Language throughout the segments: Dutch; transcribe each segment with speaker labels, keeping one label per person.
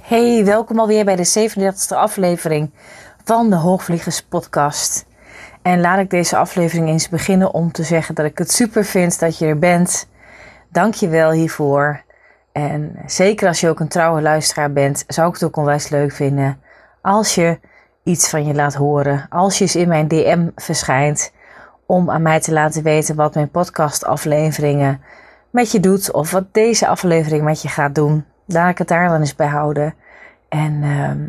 Speaker 1: Hey, welkom alweer bij de 37e aflevering van de Hoogvliegers Podcast. En laat ik deze aflevering eens beginnen om te zeggen dat ik het super vind dat je er bent. Dank je wel hiervoor. En zeker als je ook een trouwe luisteraar bent, zou ik het ook onwijs leuk vinden als je iets van je laat horen. Als je eens in mijn DM verschijnt om aan mij te laten weten wat mijn podcastafleveringen met je doet of wat deze aflevering met je gaat doen. Laat ik het daar dan eens bij houden. En ehm,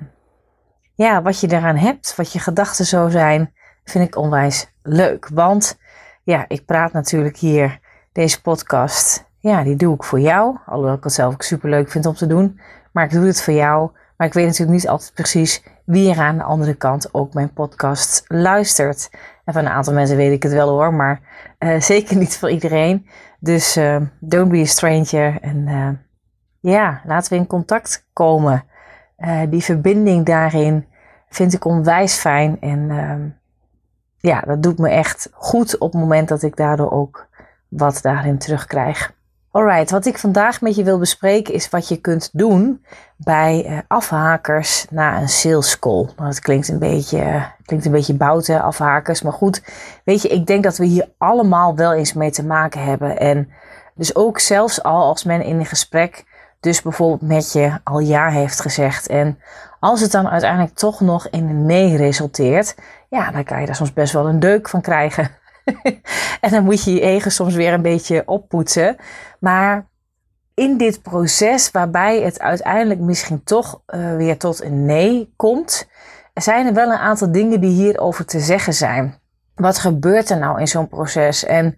Speaker 1: ja, wat je daaraan hebt, wat je gedachten zo zijn, vind ik onwijs leuk. Want ja, ik praat natuurlijk hier, deze podcast, ja, die doe ik voor jou. Alhoewel ik het zelf ook super leuk vind om te doen. Maar ik doe het voor jou. Maar ik weet natuurlijk niet altijd precies wie er aan de andere kant ook mijn podcast luistert. En van een aantal mensen weet ik het wel hoor, maar uh, zeker niet voor iedereen. Dus uh, don't be a stranger. En uh, ja, laten we in contact komen. die verbinding daarin vind ik onwijs fijn. En ja, dat doet me echt goed op het moment dat ik daardoor ook wat daarin terugkrijg. Alright, wat ik vandaag met je wil bespreken is wat je kunt doen bij uh, afhakers na een sales call. Nou, dat klinkt een beetje, klinkt een beetje bouten, afhakers. Maar goed, weet je, ik denk dat we hier allemaal wel eens mee te maken hebben. En dus ook zelfs al als men in een gesprek dus bijvoorbeeld met je al ja heeft gezegd. En als het dan uiteindelijk toch nog in een nee resulteert, ja, dan kan je daar soms best wel een deuk van krijgen. en dan moet je je ego soms weer een beetje oppoetsen. Maar in dit proces, waarbij het uiteindelijk misschien toch uh, weer tot een nee komt, zijn er wel een aantal dingen die hierover te zeggen zijn. Wat gebeurt er nou in zo'n proces en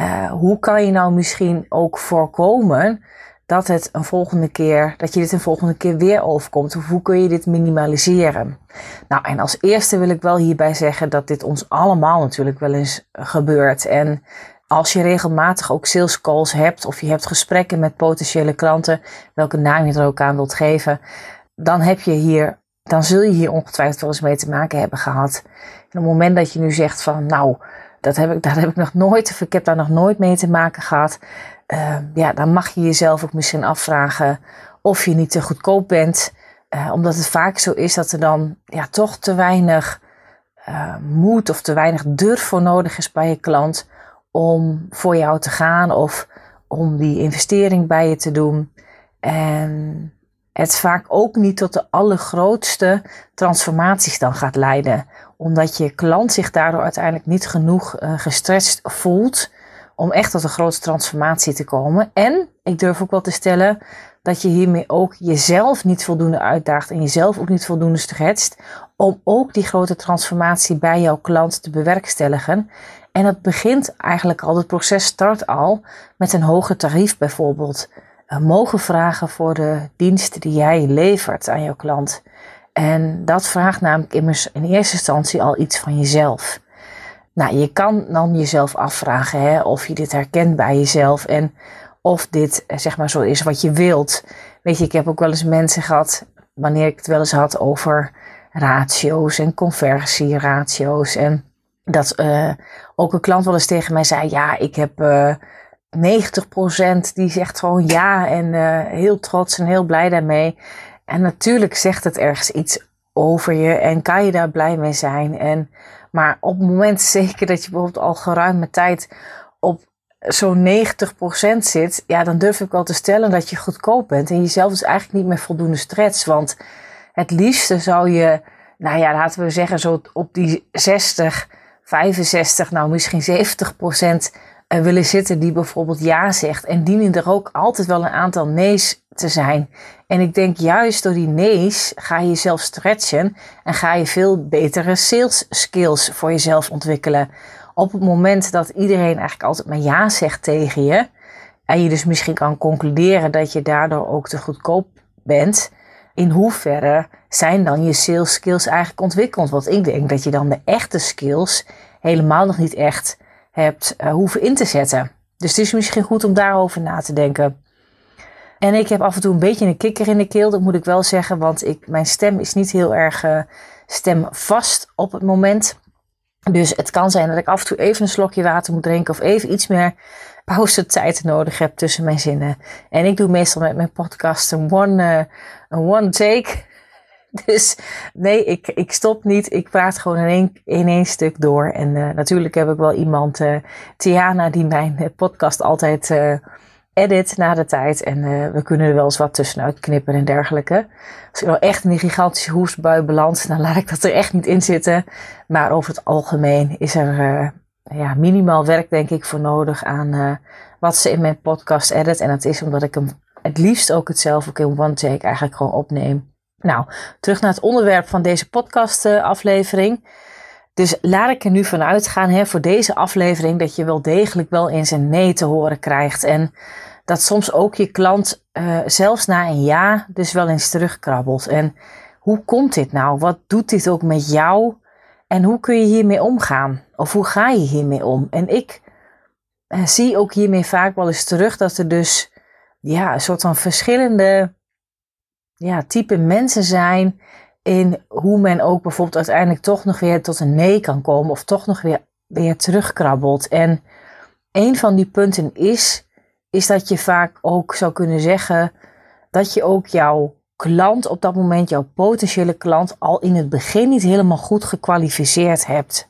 Speaker 1: uh, hoe kan je nou misschien ook voorkomen dat het een volgende keer, dat je dit een volgende keer weer overkomt? Hoe kun je dit minimaliseren? Nou, en als eerste wil ik wel hierbij zeggen dat dit ons allemaal natuurlijk wel eens gebeurt. En als je regelmatig ook sales calls hebt of je hebt gesprekken met potentiële klanten, welke naam je er ook aan wilt geven, dan heb je hier, dan zul je hier ongetwijfeld wel eens mee te maken hebben gehad. En op het moment dat je nu zegt van, nou, dat heb ik, dat heb ik nog nooit, of ik heb daar nog nooit mee te maken gehad, uh, ja, dan mag je jezelf ook misschien afvragen of je niet te goedkoop bent. Uh, omdat het vaak zo is dat er dan ja, toch te weinig uh, moed of te weinig durf voor nodig is bij je klant om voor jou te gaan of om die investering bij je te doen. En het vaak ook niet tot de allergrootste transformaties dan gaat leiden. Omdat je klant zich daardoor uiteindelijk niet genoeg uh, gestrest voelt om echt tot een grote transformatie te komen. En ik durf ook wel te stellen dat je hiermee ook jezelf niet voldoende uitdaagt en jezelf ook niet voldoende stretcht om ook die grote transformatie bij jouw klant te bewerkstelligen. En dat begint eigenlijk al, het proces start al met een hoger tarief bijvoorbeeld. Uh, mogen vragen voor de diensten die jij levert aan jouw klant. En dat vraagt namelijk immers in eerste instantie al iets van jezelf. Nou, je kan dan jezelf afvragen hè, of je dit herkent bij jezelf en of dit eh, zeg maar zo is wat je wilt. Weet je, ik heb ook wel eens mensen gehad, wanneer ik het wel eens had over ratio's en conversieratio's en dat uh, ook een klant wel eens tegen mij zei: Ja, ik heb uh, eh, 90% die zegt gewoon ja en heel trots en heel blij daarmee. En natuurlijk zegt het ergens iets over je en kan je daar blij mee zijn. En, maar op het moment zeker dat je bijvoorbeeld al geruime tijd op zo'n 90% zit, ja, dan durf ik wel te stellen dat je goedkoop bent en jezelf dus eigenlijk niet meer voldoende stretch. Want het liefste zou je, nou ja, laten we zeggen, zo op die 60 65, nou misschien 70 procent eh, willen zitten die bijvoorbeeld ja zegt. En dienen er ook altijd wel een aantal nee's te zijn. En ik denk juist door die nee's ga je jezelf stretchen en ga je veel betere sales skills voor jezelf ontwikkelen. Op het moment dat iedereen eigenlijk altijd maar ja zegt tegen je, en je dus misschien kan concluderen dat je daardoor ook te goedkoop bent, in hoeverre zijn dan je sales skills eigenlijk ontwikkeld? Want ik denk dat je dan de echte skills helemaal nog niet echt hebt uh, hoeven in te zetten. Dus het is misschien goed om daarover na te denken. En ik heb af en toe een beetje een kikker in de keel, dat moet ik wel zeggen, want ik, mijn stem is niet heel erg uh, stemvast op het moment. Dus het kan zijn dat ik af en toe even een slokje water moet drinken of even iets meer pauzetijd nodig heb tussen mijn zinnen. En ik doe meestal met mijn podcast een one, uh, een one take. Dus nee, ik, ik stop niet. Ik praat gewoon in één, in één stuk door. En uh, natuurlijk heb ik wel iemand, Tiana, die mijn podcast altijd edit na de tijd. En uh, we kunnen er wel eens wat tussenuit knippen en dergelijke. Als ik nou echt in die gigantische hoestbui beland, dan laat ik dat er echt niet in zitten. Maar over het algemeen is er uh, ja, minimaal werk, denk ik, voor nodig aan uh, wat ze in mijn podcast edit. En dat is omdat ik hem het liefst ook het zelf ook in one take eigenlijk gewoon opneem. Nou, terug naar het onderwerp van deze podcast aflevering. Dus laat ik er nu vanuit gaan hè, voor deze aflevering dat je wel degelijk wel eens een nee te horen krijgt. En dat soms ook je klant uh, zelfs na een ja dus wel eens terugkrabbelt. En hoe komt dit nou? Wat doet dit ook met jou? En hoe kun je hiermee omgaan? Of hoe ga je hiermee om? En ik uh, zie ook hiermee vaak wel eens terug dat er dus ja, een soort van verschillende ja, type mensen zijn in hoe men ook bijvoorbeeld uiteindelijk toch nog weer tot een nee kan komen of toch nog weer, weer terugkrabbelt. En een van die punten is, is dat je vaak ook zou kunnen zeggen dat je ook jouw klant op dat moment, jouw potentiële klant, al in het begin niet helemaal goed gekwalificeerd hebt.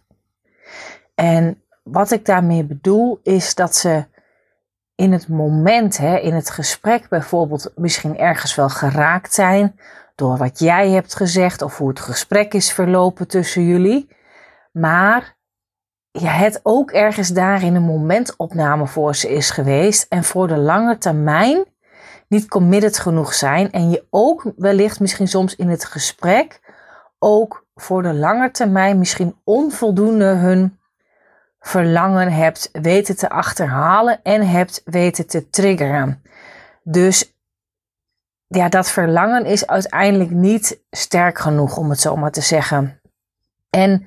Speaker 1: En wat ik daarmee bedoel is dat ze in het moment, hè, in het gesprek bijvoorbeeld, misschien ergens wel geraakt zijn door wat jij hebt gezegd of hoe het gesprek is verlopen tussen jullie. Maar ja, het ook ergens daarin een momentopname voor ze is geweest en voor de lange termijn niet committed genoeg zijn en je ook wellicht misschien soms in het gesprek ook voor de lange termijn misschien onvoldoende hun verlangen hebt weten te achterhalen en hebt weten te triggeren. Dus ja, dat verlangen is uiteindelijk niet sterk genoeg, om het zo maar te zeggen. En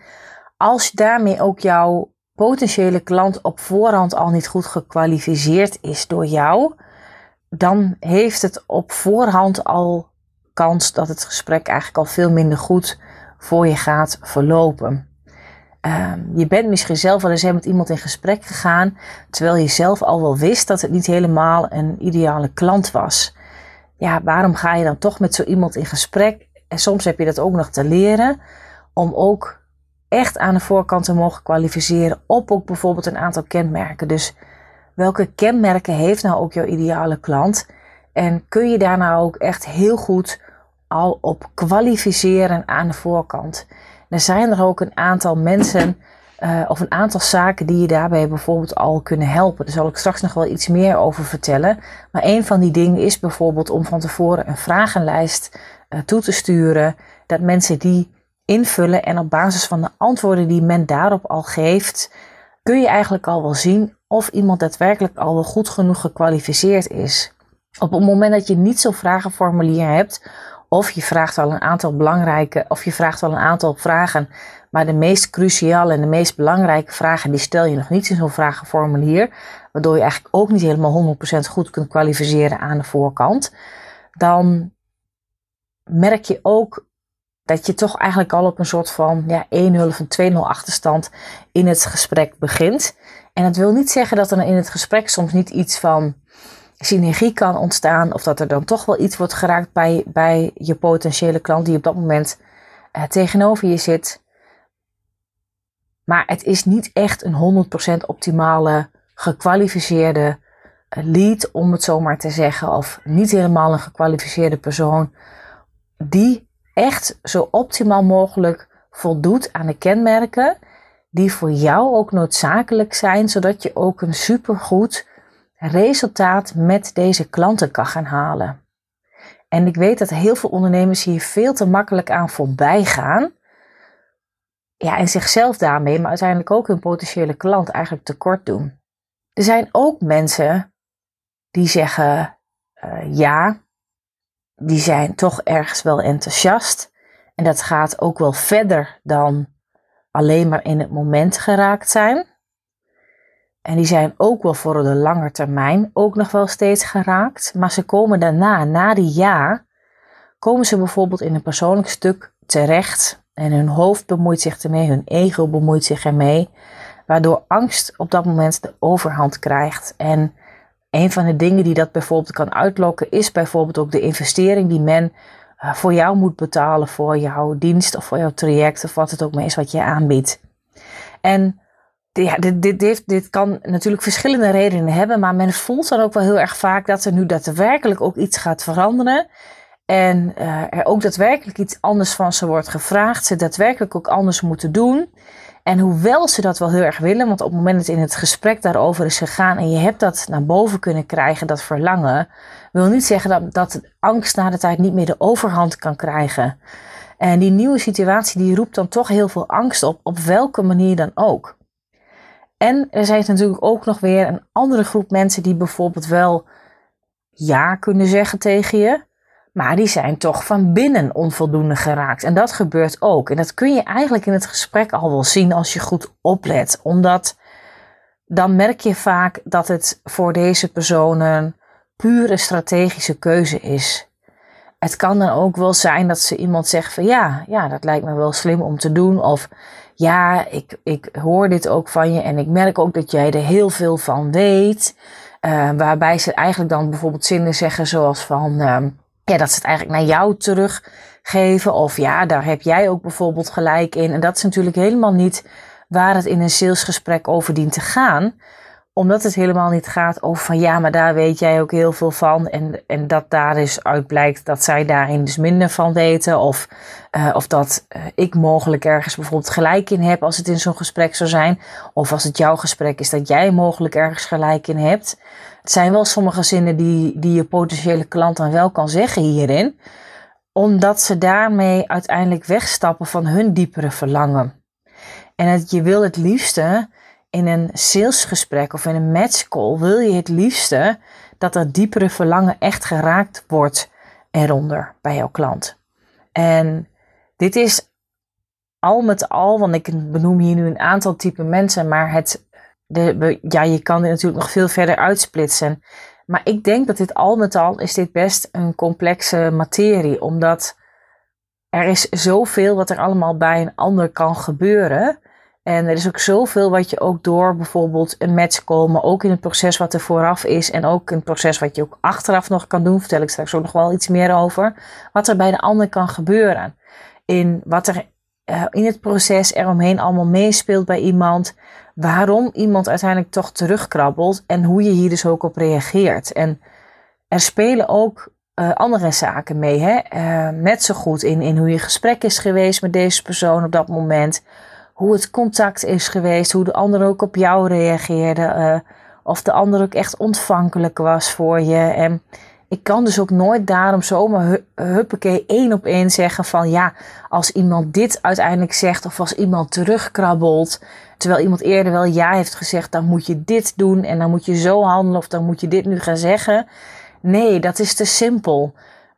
Speaker 1: als daarmee ook jouw potentiële klant op voorhand al niet goed gekwalificeerd is door jou, dan heeft het op voorhand al kans dat het gesprek eigenlijk al veel minder goed voor je gaat verlopen. Ehm, je bent misschien zelf wel eens met iemand in gesprek gegaan, terwijl je zelf al wel wist dat het niet helemaal een ideale klant was ja, waarom ga je dan toch met zo iemand in gesprek? En soms heb je dat ook nog te leren om ook echt aan de voorkant te mogen kwalificeren op ook bijvoorbeeld een aantal kenmerken. Dus welke kenmerken heeft nou ook jouw ideale klant? En kun je daar nou ook echt heel goed al op kwalificeren aan de voorkant? Er zijn er ook een aantal mensen uh, of een aantal zaken die je daarbij bijvoorbeeld al kunnen helpen. Daar zal ik straks nog wel iets meer over vertellen. Maar een van die dingen is bijvoorbeeld om van tevoren een vragenlijst uh, toe te sturen. Dat mensen die invullen en op basis van de antwoorden die men daarop al geeft, kun je eigenlijk al wel zien of iemand daadwerkelijk al wel goed genoeg gekwalificeerd is. Op het moment dat je niet zo'n vragenformulier hebt, of je vraagt al een aantal belangrijke, of je vraagt al een aantal vragen maar de meest cruciale en de meest belangrijke vragen, die stel je nog niet in zo'n vragenformulier. Waardoor je eigenlijk ook niet helemaal 100% goed kunt kwalificeren aan de voorkant. Dan merk je ook dat je toch eigenlijk al op een soort van ja, 1-0 of een 2-0 achterstand in het gesprek begint. En dat wil niet zeggen dat er in het gesprek soms niet iets van synergie kan ontstaan. Of dat er dan toch wel iets wordt geraakt bij, bij je potentiële klant die op dat moment uh, tegenover je zit. Maar het is niet echt een 100% optimale, gekwalificeerde eh, lead, om het zo maar te zeggen. Of niet helemaal een gekwalificeerde persoon. Die echt zo optimaal mogelijk voldoet aan de kenmerken die voor jou ook noodzakelijk zijn, zodat je ook een supergoed resultaat met deze klanten kan gaan halen. En ik weet dat heel veel ondernemers hier veel te makkelijk aan voorbij gaan. Ja, en zichzelf daarmee, maar uiteindelijk ook hun potentiële klant eigenlijk tekort doen. Er zijn ook mensen die zeggen uh, ja, die zijn toch ergens wel enthousiast. En dat gaat ook wel verder dan alleen maar in het moment geraakt zijn. En die zijn ook wel voor de lange termijn ook nog wel steeds geraakt. Maar ze komen daarna, na die ja, komen ze bijvoorbeeld in een persoonlijk stuk terecht. En hun hoofd bemoeit zich ermee, hun ego bemoeit zich ermee. Waardoor angst op dat moment de overhand krijgt. En een van de dingen die dat bijvoorbeeld kan uitlokken, is bijvoorbeeld ook de investering die men eh, voor jou moet betalen voor jouw dienst of voor jouw traject of wat het ook maar is wat je aanbiedt. En ja, dit, dit, dit, dit kan natuurlijk verschillende redenen hebben, maar men voelt dan ook wel heel erg vaak dat er nu daadwerkelijk ook iets gaat veranderen. En uh, er ook daadwerkelijk iets anders van ze wordt gevraagd, ze daadwerkelijk ook anders moeten doen. En hoewel ze dat wel heel erg willen, want op het moment dat in het gesprek daarover is gegaan en je hebt dat naar boven kunnen krijgen, dat verlangen, wil niet zeggen dat, dat angst na de tijd niet meer de overhand kan krijgen. En die nieuwe situatie die roept dan toch heel veel angst op, op welke manier dan ook. En er zijn natuurlijk ook nog weer een andere groep mensen die bijvoorbeeld wel ja kunnen zeggen tegen je, maar die zijn toch van binnen onvoldoende geraakt. En dat gebeurt ook. En dat kun je eigenlijk in het gesprek al wel zien als je goed oplet. Omdat dan merk je vaak dat het voor deze personen pure strategische keuze is. Het kan dan ook wel zijn dat ze iemand zegt van ja, ja, dat lijkt me wel slim om te doen. Of ja, ik, ik hoor dit ook van je en ik merk ook dat jij er heel veel van weet. Uh, waarbij ze eigenlijk dan bijvoorbeeld zinnen zeggen zoals van... Uh, ja, dat ze het eigenlijk naar jou teruggeven. Of ja, daar heb jij ook bijvoorbeeld gelijk in. En dat is natuurlijk helemaal niet waar het in een salesgesprek over dient te gaan. Omdat het helemaal niet gaat over van ja, maar daar weet jij ook heel veel van. En, en dat daar dus uit blijkt dat zij daarin dus minder van weten. Of, uh, of dat uh, ik mogelijk ergens bijvoorbeeld gelijk in heb als het in zo'n gesprek zou zijn. Of als het jouw gesprek is dat jij mogelijk ergens gelijk in hebt. Het zijn wel sommige zinnen die, die je potentiële klant dan wel kan zeggen hierin, omdat ze daarmee uiteindelijk wegstappen van hun diepere verlangen. En je wil het liefste in een salesgesprek of in een matchcall, wil je het liefste dat dat diepere verlangen echt geraakt wordt eronder bij jouw klant. En dit is al met al, want ik benoem hier nu een aantal type mensen, maar het de, ja, je kan dit natuurlijk nog veel verder uitsplitsen. Maar ik denk dat dit al met al is dit best een complexe materie. Omdat er is zoveel wat er allemaal bij een ander kan gebeuren. En er is ook zoveel wat je ook door bijvoorbeeld een match komen, ook in het proces wat er vooraf is en ook een proces wat je ook achteraf nog kan doen, vertel ik straks ook nog wel iets meer over, wat er bij de ander kan gebeuren. In wat er uh, in het proces eromheen allemaal meespeelt bij iemand, waarom iemand uiteindelijk toch terugkrabbelt en hoe je hier dus ook op reageert. En er spelen ook uh, andere zaken mee, hè? Net zo goed in, in hoe je gesprek is geweest met deze persoon op dat moment, hoe het contact is geweest, hoe de ander ook op jou reageerde, of de ander ook echt ontvankelijk was voor je. En ik kan dus ook nooit daarom zomaar huppakee één op één zeggen van ja, als iemand dit uiteindelijk zegt of als iemand terugkrabbelt, terwijl iemand eerder wel ja heeft gezegd, dan moet je dit doen en dan moet je zo handelen of dan moet je dit nu gaan zeggen. Nee, dat is te simpel.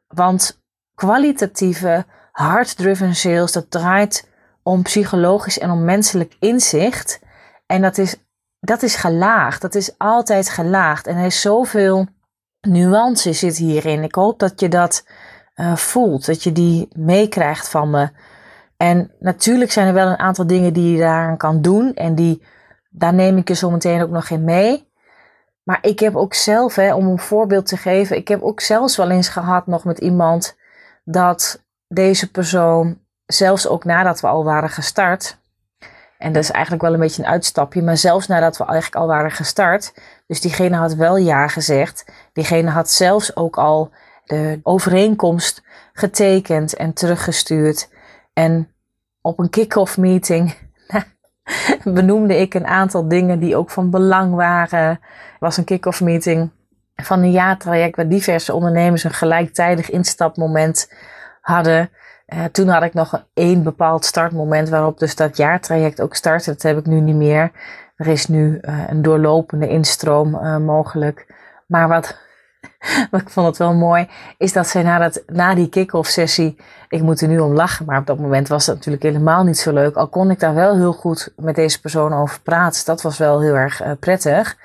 Speaker 1: Want kwalitatieve, hard-driven sales, dat draait om psychologisch en om menselijk inzicht. En dat is, dat is gelaagd. Dat is altijd gelaagd. En er is zoveel nuance zit hierin. Ik hoop dat je dat uh, voelt, dat je die meekrijgt van me. En natuurlijk zijn er wel een aantal dingen die je daaraan kan doen. En die, daar neem ik je zo meteen ook nog in mee. Maar ik heb ook zelf, hè, om een voorbeeld te geven, ik heb ook zelfs wel eens gehad nog met iemand dat deze persoon, zelfs ook nadat we al waren gestart, en dat is eigenlijk wel een beetje een uitstapje. Maar zelfs nadat we eigenlijk al waren gestart. Dus diegene had wel ja gezegd. Diegene had zelfs ook al de overeenkomst getekend en teruggestuurd. En op een kick-off meeting benoemde ik een aantal dingen die ook van belang waren. Het was een kick-off meeting van een jaartraject waar diverse ondernemers een gelijktijdig instapmoment hadden. Uh, toen had ik nog één bepaald startmoment waarop dus dat jaartraject ook startte. Dat heb ik nu niet meer. Er is nu uh, een doorlopende instroom uh, mogelijk. Maar wat, wat ik vond het wel mooi, is dat zij na, dat, na die kick-off sessie, ik moet er nu om lachen, maar op dat moment was dat natuurlijk helemaal niet zo leuk. Al kon ik daar wel heel goed met deze persoon over praten. Dat was wel heel erg prettig.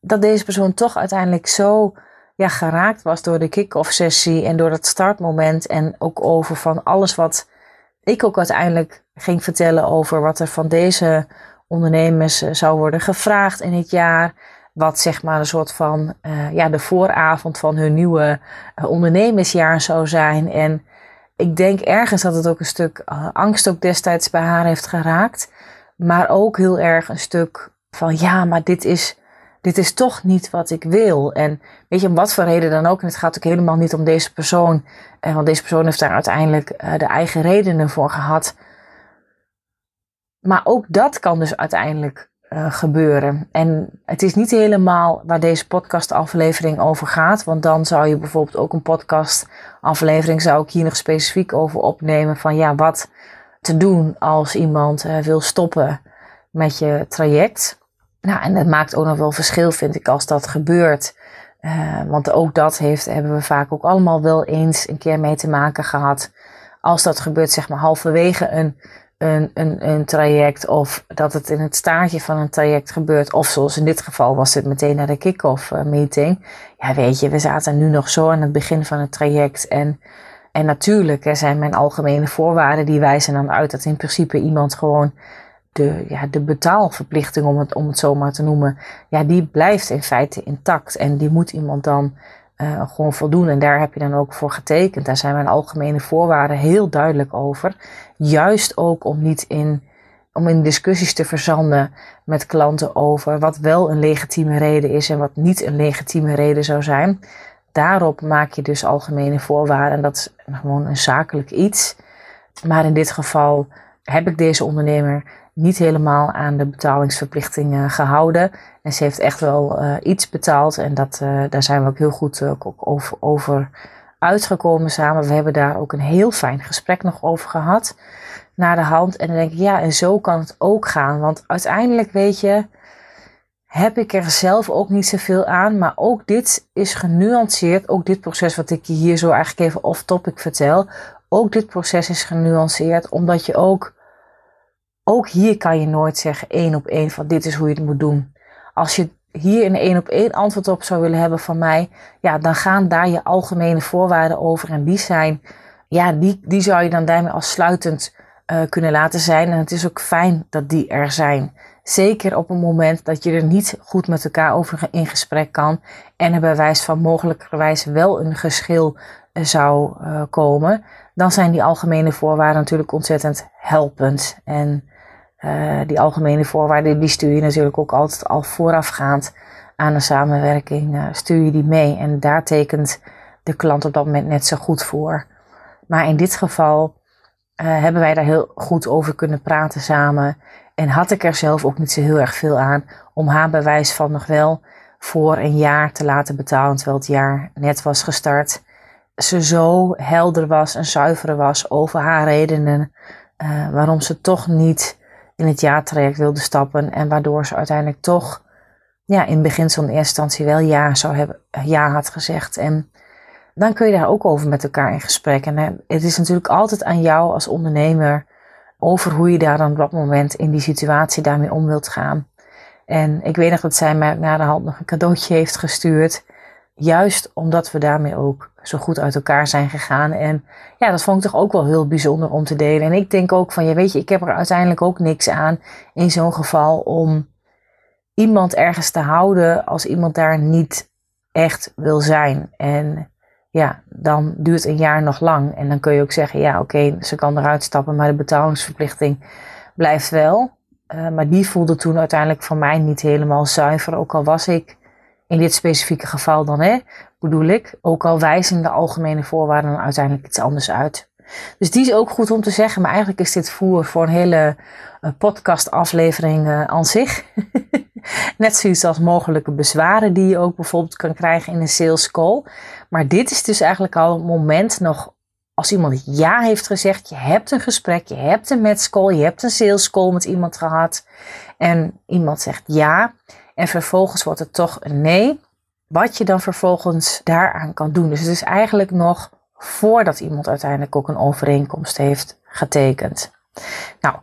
Speaker 1: Dat deze persoon toch uiteindelijk zo ja, geraakt was door de kick-off sessie en door dat startmoment. En ook over van alles wat ik ook uiteindelijk ging vertellen over wat er van deze ondernemers eh, zou worden gevraagd in het jaar. Wat zeg maar een soort van uh, ja, de vooravond van hun nieuwe uh, ondernemersjaar zou zijn. En ik denk ergens dat het ook een stuk angst ook destijds bij haar heeft geraakt. Maar ook heel erg een stuk van ja, maar dit is dit is toch niet wat ik wil. En weet je, om wat voor reden dan ook. En het gaat ook helemaal niet om deze persoon. Eh, want deze persoon heeft daar uiteindelijk de eigen redenen voor gehad. Maar ook dat kan dus uiteindelijk uh, gebeuren. En het is niet helemaal waar deze podcastaflevering over gaat. Want dan zou je bijvoorbeeld ook een podcastaflevering zou ik hier nog specifiek over opnemen. Van ja, wat te doen als iemand wil stoppen met je traject. Nou, en dat maakt ook nog wel verschil, vind ik, als dat gebeurt. Uh, want ook dat heeft, hebben we vaak ook allemaal wel eens een keer mee te maken gehad. Als dat gebeurt, zeg maar halverwege een, een, een, een traject, of dat het in het staartje van een traject gebeurt, of zoals in dit geval was het meteen naar de kick-off uh, meeting. Ja, weet je, we zaten nu nog zo aan het begin van het traject. En, en natuurlijk er zijn mijn algemene voorwaarden, die wijzen dan uit dat in principe iemand gewoon de, ja, de betaalverplichting, om het, om het zo maar te noemen, ja, die blijft in feite intact. En die moet iemand dan uh, gewoon voldoen. En daar heb je dan ook voor getekend. Daar zijn mijn algemene voorwaarden heel duidelijk over. Juist ook om niet in, om in discussies te verzanden met klanten over wat wel een legitieme reden is en wat niet een legitieme reden zou zijn. Daarop maak je dus algemene voorwaarden. En dat is gewoon een zakelijk iets. Maar in dit geval heb ik deze ondernemer niet helemaal aan de betalingsverplichtingen gehouden. En ze heeft echt wel uh, iets betaald. En dat, uh, daar zijn we ook heel goed uh, over, over uitgekomen samen. We hebben daar ook een heel fijn gesprek nog over gehad. Naar de hand. En dan denk ik, ja, en zo kan het ook gaan. Want uiteindelijk, weet je, heb ik er zelf ook niet zoveel aan. Maar ook dit is genuanceerd. Ook dit proces wat ik je hier zo eigenlijk even off-topic vertel. Ook dit proces is genuanceerd. Omdat je ook ook hier kan je nooit zeggen één op één van dit is hoe je het moet doen. Als je hier een één op één antwoord op zou willen hebben van mij, ja, dan gaan daar je algemene voorwaarden over. En die zijn, ja, die, die zou je dan daarmee als sluitend uh, kunnen laten zijn. En het is ook fijn dat die er zijn. Zeker op een moment dat je er niet goed met elkaar over in gesprek kan. En er bij wijze van mogelijkerwijs wel een geschil uh, zou uh, komen. Dan zijn die algemene voorwaarden natuurlijk ontzettend helpend. En uh, die algemene voorwaarden, die stuur je natuurlijk ook altijd al voorafgaand aan een samenwerking, uh, stuur je die mee. En daar tekent de klant op dat moment net zo goed voor. Maar in dit geval uh, hebben wij daar heel goed over kunnen praten samen. En had ik er zelf ook niet zo heel erg veel aan om haar bewijs van nog wel voor een jaar te laten betalen, terwijl het jaar net was gestart. Ze zo helder was en zuiver was over haar redenen waarom ze toch niet in het jaartraject wilde stappen. En waardoor ze uiteindelijk toch ja, in beginsel in eerste instantie wel ja, zou hebben, ja had gezegd. En dan kun je daar ook over met elkaar in gesprek. En het is natuurlijk altijd aan jou als ondernemer over hoe je daar dan op dat moment in die situatie daarmee om wilt gaan. En ik weet nog dat zij mij na de hand nog een cadeautje heeft gestuurd. Juist omdat we daarmee ook zo goed uit elkaar zijn gegaan. En ja, dat vond ik toch ook wel heel bijzonder om te delen. En ik denk ook van, ja weet je, ik heb er uiteindelijk ook niks aan in zo'n geval om iemand ergens te houden als iemand daar niet echt wil zijn. En ja, dan duurt een jaar nog lang. En dan kun je ook zeggen, ja oké, ze kan eruit stappen, maar de betalingsverplichting blijft wel. Uh, maar die voelde toen uiteindelijk voor mij niet helemaal zuiver. Ook al was ik in dit specifieke geval dan, hè, bedoel ik. Ook al wijzen de algemene voorwaarden dan uiteindelijk iets anders uit. Dus die is ook goed om te zeggen, maar eigenlijk is dit voer voor een hele uh, podcast aflevering uh, aan zich. Net zoiets als mogelijke bezwaren die je ook bijvoorbeeld kan krijgen in een sales call. Maar dit is dus eigenlijk al een moment nog als iemand ja heeft gezegd, je hebt een gesprek, je hebt een match call, je hebt een sales call met iemand gehad en iemand zegt ja en vervolgens wordt het toch een nee, wat je dan vervolgens daaraan kan doen. Dus het is eigenlijk nog voordat iemand uiteindelijk ook een overeenkomst heeft getekend. Nou,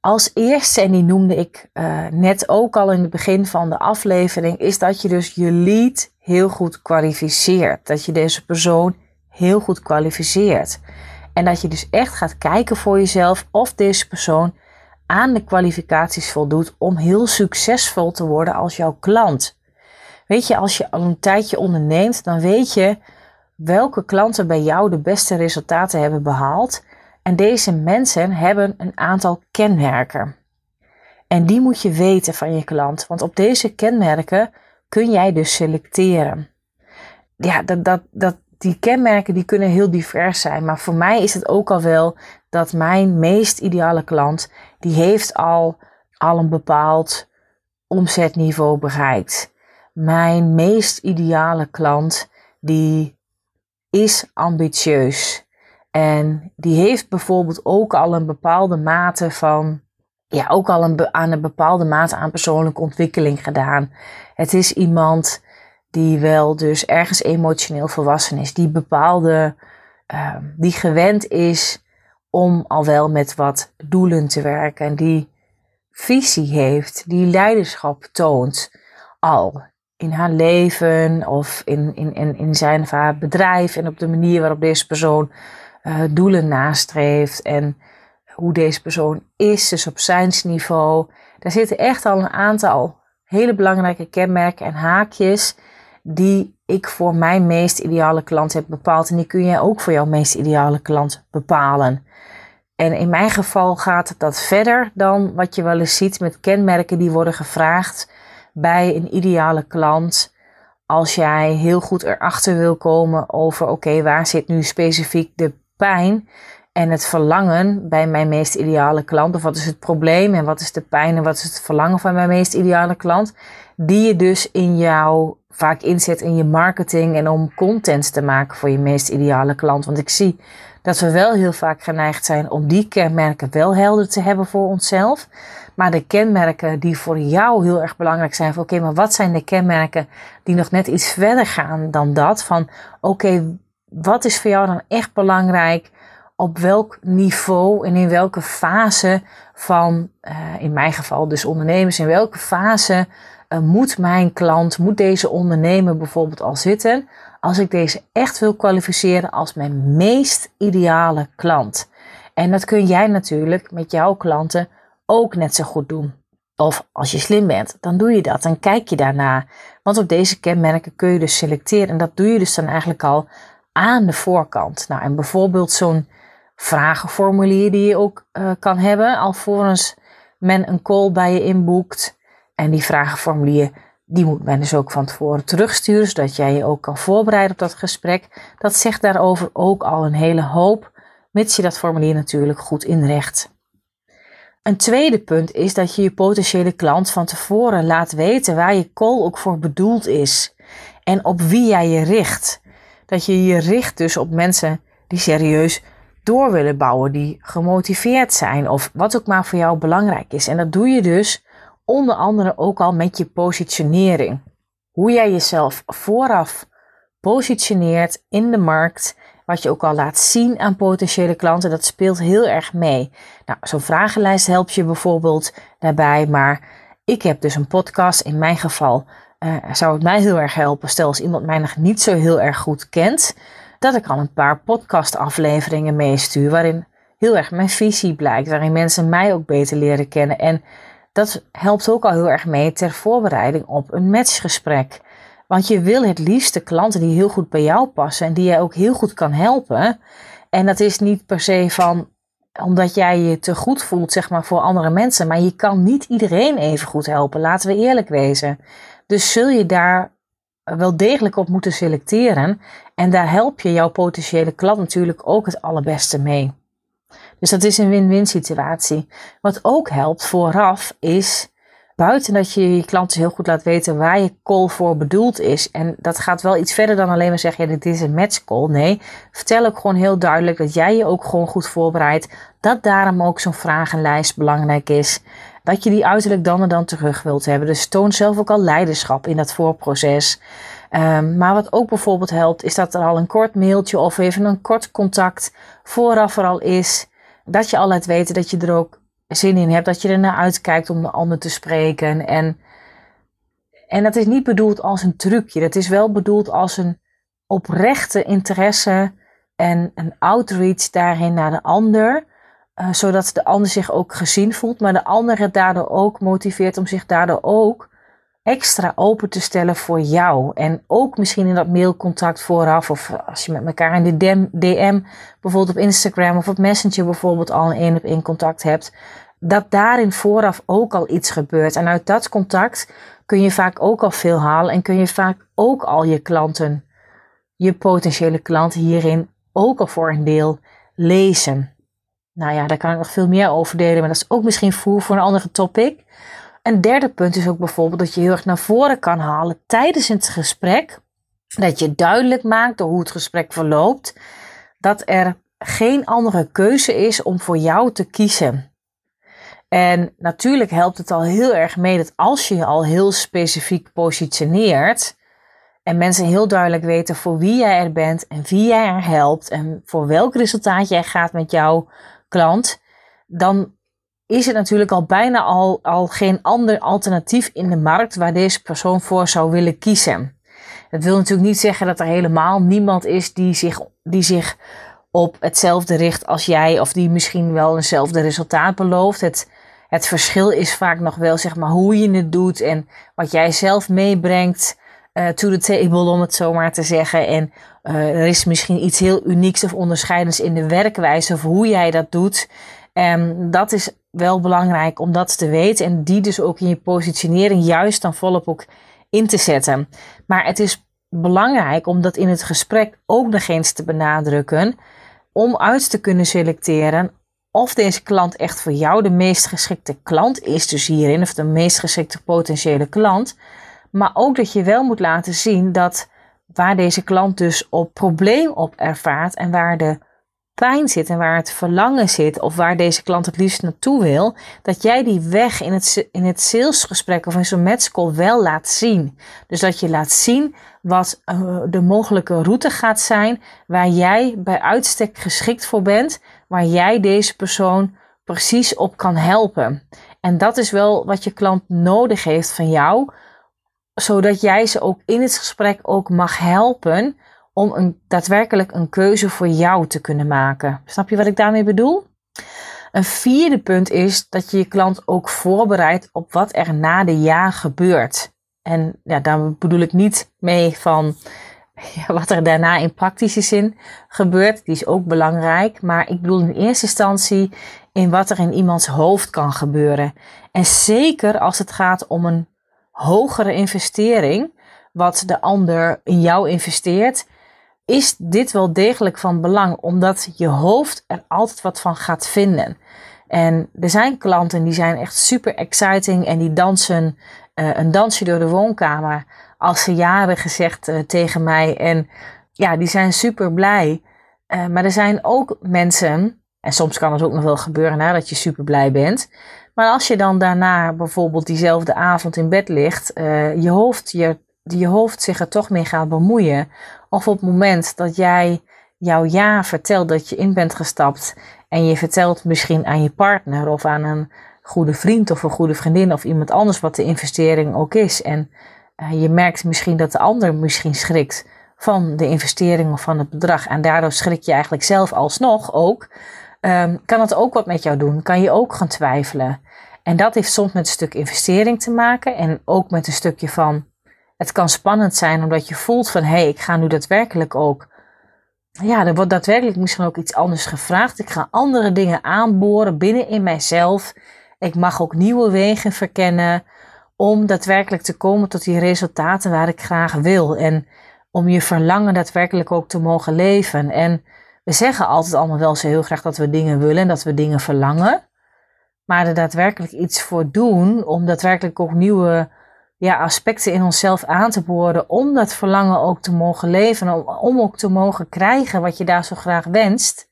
Speaker 1: als eerste, en die noemde ik uh, net ook al in het begin van de aflevering, is dat je dus je lead heel goed kwalificeert. Dat je deze persoon heel goed kwalificeert. En dat je dus echt gaat kijken voor jezelf of deze persoon aan de kwalificaties voldoet om heel succesvol te worden als jouw klant. Weet je, als je al een tijdje onderneemt, dan weet je welke klanten bij jou de beste resultaten hebben behaald. En deze mensen hebben een aantal kenmerken. En die moet je weten van je klant, want op deze kenmerken kun jij dus selecteren. Ja, dat, dat, dat, die kenmerken die kunnen heel divers zijn. Maar voor mij is het ook al wel dat mijn meest ideale klant, die heeft al, al een bepaald omzetniveau bereikt. Mijn meest ideale klant, die is ambitieus. En die heeft bijvoorbeeld ook al een bepaalde mate van, ja, ook al een, aan een bepaalde mate aan persoonlijke ontwikkeling gedaan. Het is iemand die wel dus ergens emotioneel volwassen is, die bepaalde, uh, die gewend is om al wel met wat doelen te werken en die visie heeft, die leiderschap toont al in haar leven of in, in, in, in zijn of haar bedrijf en op de manier waarop deze persoon uh, doelen nastreeft en hoe deze persoon is, dus op niveau. Daar zitten echt al een aantal hele belangrijke kenmerken en haakjes die ik voor mijn meest ideale klant heb bepaald. En die kun jij ook voor jouw meest ideale klant bepalen. En in mijn geval gaat dat verder dan wat je wel eens ziet met kenmerken die worden gevraagd bij een ideale klant. Als jij heel goed erachter wil komen over oké, waar zit nu specifiek de pijn en het verlangen bij mijn meest ideale klant? Of wat is het probleem en wat is de pijn en wat is het verlangen van mijn meest ideale klant? Die je dus in jouw vaak inzet in je marketing en om content te maken voor je meest ideale klant. Want ik zie dat we wel heel vaak geneigd zijn om die kenmerken wel helder te hebben voor onszelf. Maar de kenmerken die voor jou heel erg belangrijk zijn, oké, maar wat zijn de kenmerken die nog net iets verder gaan dan dat? Van oké, wat is voor jou dan echt belangrijk? Op welk niveau en in welke fase van, uh, in mijn geval dus ondernemers, in welke fase uh, moet mijn klant, moet deze ondernemer bijvoorbeeld al zitten, als ik deze echt wil kwalificeren als mijn meest ideale klant. En dat kun jij natuurlijk met jouw klanten ook net zo goed doen. Of als je slim bent, dan doe je dat. Dan kijk je daarna. Want op deze kenmerken kun je dus selecteren. En dat doe je dus dan eigenlijk al aan de voorkant. Nou, en bijvoorbeeld zo'n vragenformulier die je ook uh, kan hebben. Alvorens men een call bij je inboekt. En die vragenformulier, die moet men dus ook van tevoren terugsturen, zodat jij je ook kan voorbereiden op dat gesprek. Dat zegt daarover ook al een hele hoop, mits je dat formulier natuurlijk goed inricht. Een tweede punt is dat je je potentiële klant van tevoren laat weten waar je call ook voor bedoeld is en op wie jij je richt. Dat je je richt dus op mensen die serieus door willen bouwen, die gemotiveerd zijn of wat ook maar voor jou belangrijk is. En dat doe je dus onder andere ook al met je positionering. Hoe jij jezelf vooraf positioneert in de markt, wat je ook al laat zien aan potentiële klanten, dat speelt heel erg mee. Nou, zo'n vragenlijst helpt je bijvoorbeeld daarbij, maar ik heb dus een podcast. In mijn geval uh, zou het mij heel erg helpen, stel als iemand mij nog niet zo heel erg goed kent, dat ik al een paar podcastafleveringen meestuur waarin heel erg mijn visie blijkt, waarin mensen mij ook beter leren kennen en dat helpt ook al heel erg mee ter voorbereiding op een matchgesprek. Want je wil het liefst de klanten die heel goed bij jou passen en die jij ook heel goed kan helpen. En dat is niet per se van omdat jij je te goed voelt, zeg maar, voor andere mensen. Maar je kan niet iedereen even goed helpen, laten we eerlijk wezen. Dus zul je daar wel degelijk op moeten selecteren. En daar help je jouw potentiële klant natuurlijk ook het allerbeste mee. Dus dat is een win-win situatie. Wat ook helpt vooraf is buiten dat je je klanten heel goed laat weten waar je call voor bedoeld is. En dat gaat wel iets verder dan alleen maar zeggen, ja, dit is een match call. Nee, vertel ook gewoon heel duidelijk dat jij je ook gewoon goed voorbereidt. Dat daarom ook zo'n vragenlijst belangrijk is. Dat je die uiterlijk dan en dan terug wilt hebben. Dus toon zelf ook al leiderschap in dat voorproces. Um, maar wat ook bijvoorbeeld helpt, is dat er al een kort mailtje of even een kort contact vooraf er al is. Dat je al laat weten dat je er ook zin in hebt, dat je er naar uitkijkt om de ander te spreken. En, en dat is niet bedoeld als een trucje, dat is wel bedoeld als een oprechte interesse en een outreach daarin naar de ander. Uh, zodat de ander zich ook gezien voelt, maar de ander het daardoor ook motiveert om zich daardoor ook extra open te stellen voor jou. En ook misschien in dat mailcontact vooraf, of als je met elkaar in de DM, bijvoorbeeld op Instagram of op Messenger bijvoorbeeld al een één op één contact hebt, dat daarin vooraf ook al iets gebeurt. En uit dat contact kun je vaak ook al veel halen en kun je vaak ook al je klanten, je potentiële klanten hierin ook al voor een deel lezen. Nou ja, daar kan ik nog veel meer over delen, maar dat is ook misschien voer voor een andere topic. Een derde punt is ook bijvoorbeeld dat je heel erg naar voren kan halen tijdens het gesprek. Dat je duidelijk maakt door hoe het gesprek verloopt, dat er geen andere keuze is om voor jou te kiezen. En natuurlijk helpt het al heel erg mee dat als je je al heel specifiek positioneert en mensen heel duidelijk weten voor wie jij er bent en wie jij er helpt en voor welk resultaat jij gaat met jouw klant, dan is er natuurlijk al bijna al, al geen ander alternatief in de markt waar deze persoon voor zou willen kiezen. Dat wil natuurlijk niet zeggen dat er helemaal niemand is die zich, die zich op hetzelfde richt als jij of die misschien wel eenzelfde resultaat belooft. Het, het verschil is vaak nog wel zeg maar hoe je het doet en wat jij zelf meebrengt uh, to the table om het zo maar te zeggen. En er is misschien iets heel unieks of onderscheidends in de werkwijze of hoe jij dat doet. En dat is wel belangrijk om dat te weten en die dus ook in je positionering juist dan volop ook in te zetten. Maar het is belangrijk om dat in het gesprek ook nog eens te benadrukken, om uit te kunnen selecteren of deze klant echt voor jou de meest geschikte klant is, dus hierin, of de meest geschikte potentiële klant. Maar ook dat je wel moet laten zien dat waar deze klant dus op probleem op ervaart en waar de pijn zit en waar het verlangen zit, of waar deze klant het liefst naartoe wil, dat jij die weg in het, in het salesgesprek of in zo'n matchcall wel laat zien. Dus dat je laat zien wat uh, de mogelijke route gaat zijn, waar jij bij uitstek geschikt voor bent, waar jij deze persoon precies op kan helpen. En dat is wel wat je klant nodig heeft van jou, zodat jij ze ook in het gesprek ook mag helpen om een, daadwerkelijk een keuze voor jou te kunnen maken. Snap je wat ik daarmee bedoel? Een vierde punt is dat je je klant ook voorbereidt op wat er na de ja gebeurt. En ja, daar bedoel ik niet mee van ja, wat er daarna in praktische zin gebeurt. Die is ook belangrijk. Maar ik bedoel in eerste instantie in wat er in iemands hoofd kan gebeuren. En zeker als het gaat om een hogere investering, wat de ander in jou investeert, is dit wel degelijk van belang, omdat je hoofd er altijd wat van gaat vinden. En er zijn klanten die zijn echt super exciting en die dansen uh, een dansje door de woonkamer als ze ja hebben gezegd uh, tegen mij. En ja, die zijn super blij. Uh, maar er zijn ook mensen, en soms kan het ook nog wel gebeuren nadat je super blij bent. Maar als je dan daarna bijvoorbeeld diezelfde avond in bed ligt, je hoofd je je hoofd zich er toch mee gaat bemoeien. Of op het moment dat jij jouw ja vertelt dat je in bent gestapt en je vertelt misschien aan je partner of aan een goede vriend of een goede vriendin of iemand anders wat de investering ook is. En uh, je merkt misschien dat de ander misschien schrikt van de investering of van het bedrag en daardoor schrik je eigenlijk zelf alsnog ook. Um, kan het ook wat met jou doen? Kan je ook gaan twijfelen? En dat heeft soms met een stuk investering te maken en ook met een stukje van het kan spannend zijn omdat je voelt van hé, hey, ik ga nu daadwerkelijk ook. Ja, er wordt daadwerkelijk misschien ook iets anders gevraagd. Ik ga andere dingen aanboren binnen in mijzelf. Ik mag ook nieuwe wegen verkennen om daadwerkelijk te komen tot die resultaten waar ik graag wil. En om je verlangen daadwerkelijk ook te mogen leven. En we zeggen altijd allemaal wel zo heel graag dat we dingen willen en dat we dingen verlangen. maar er daadwerkelijk iets voor doen om daadwerkelijk ook nieuwe ja, aspecten in onszelf aan te boren, om dat verlangen ook te mogen leven, om, om ook te mogen krijgen wat je daar zo graag wenst,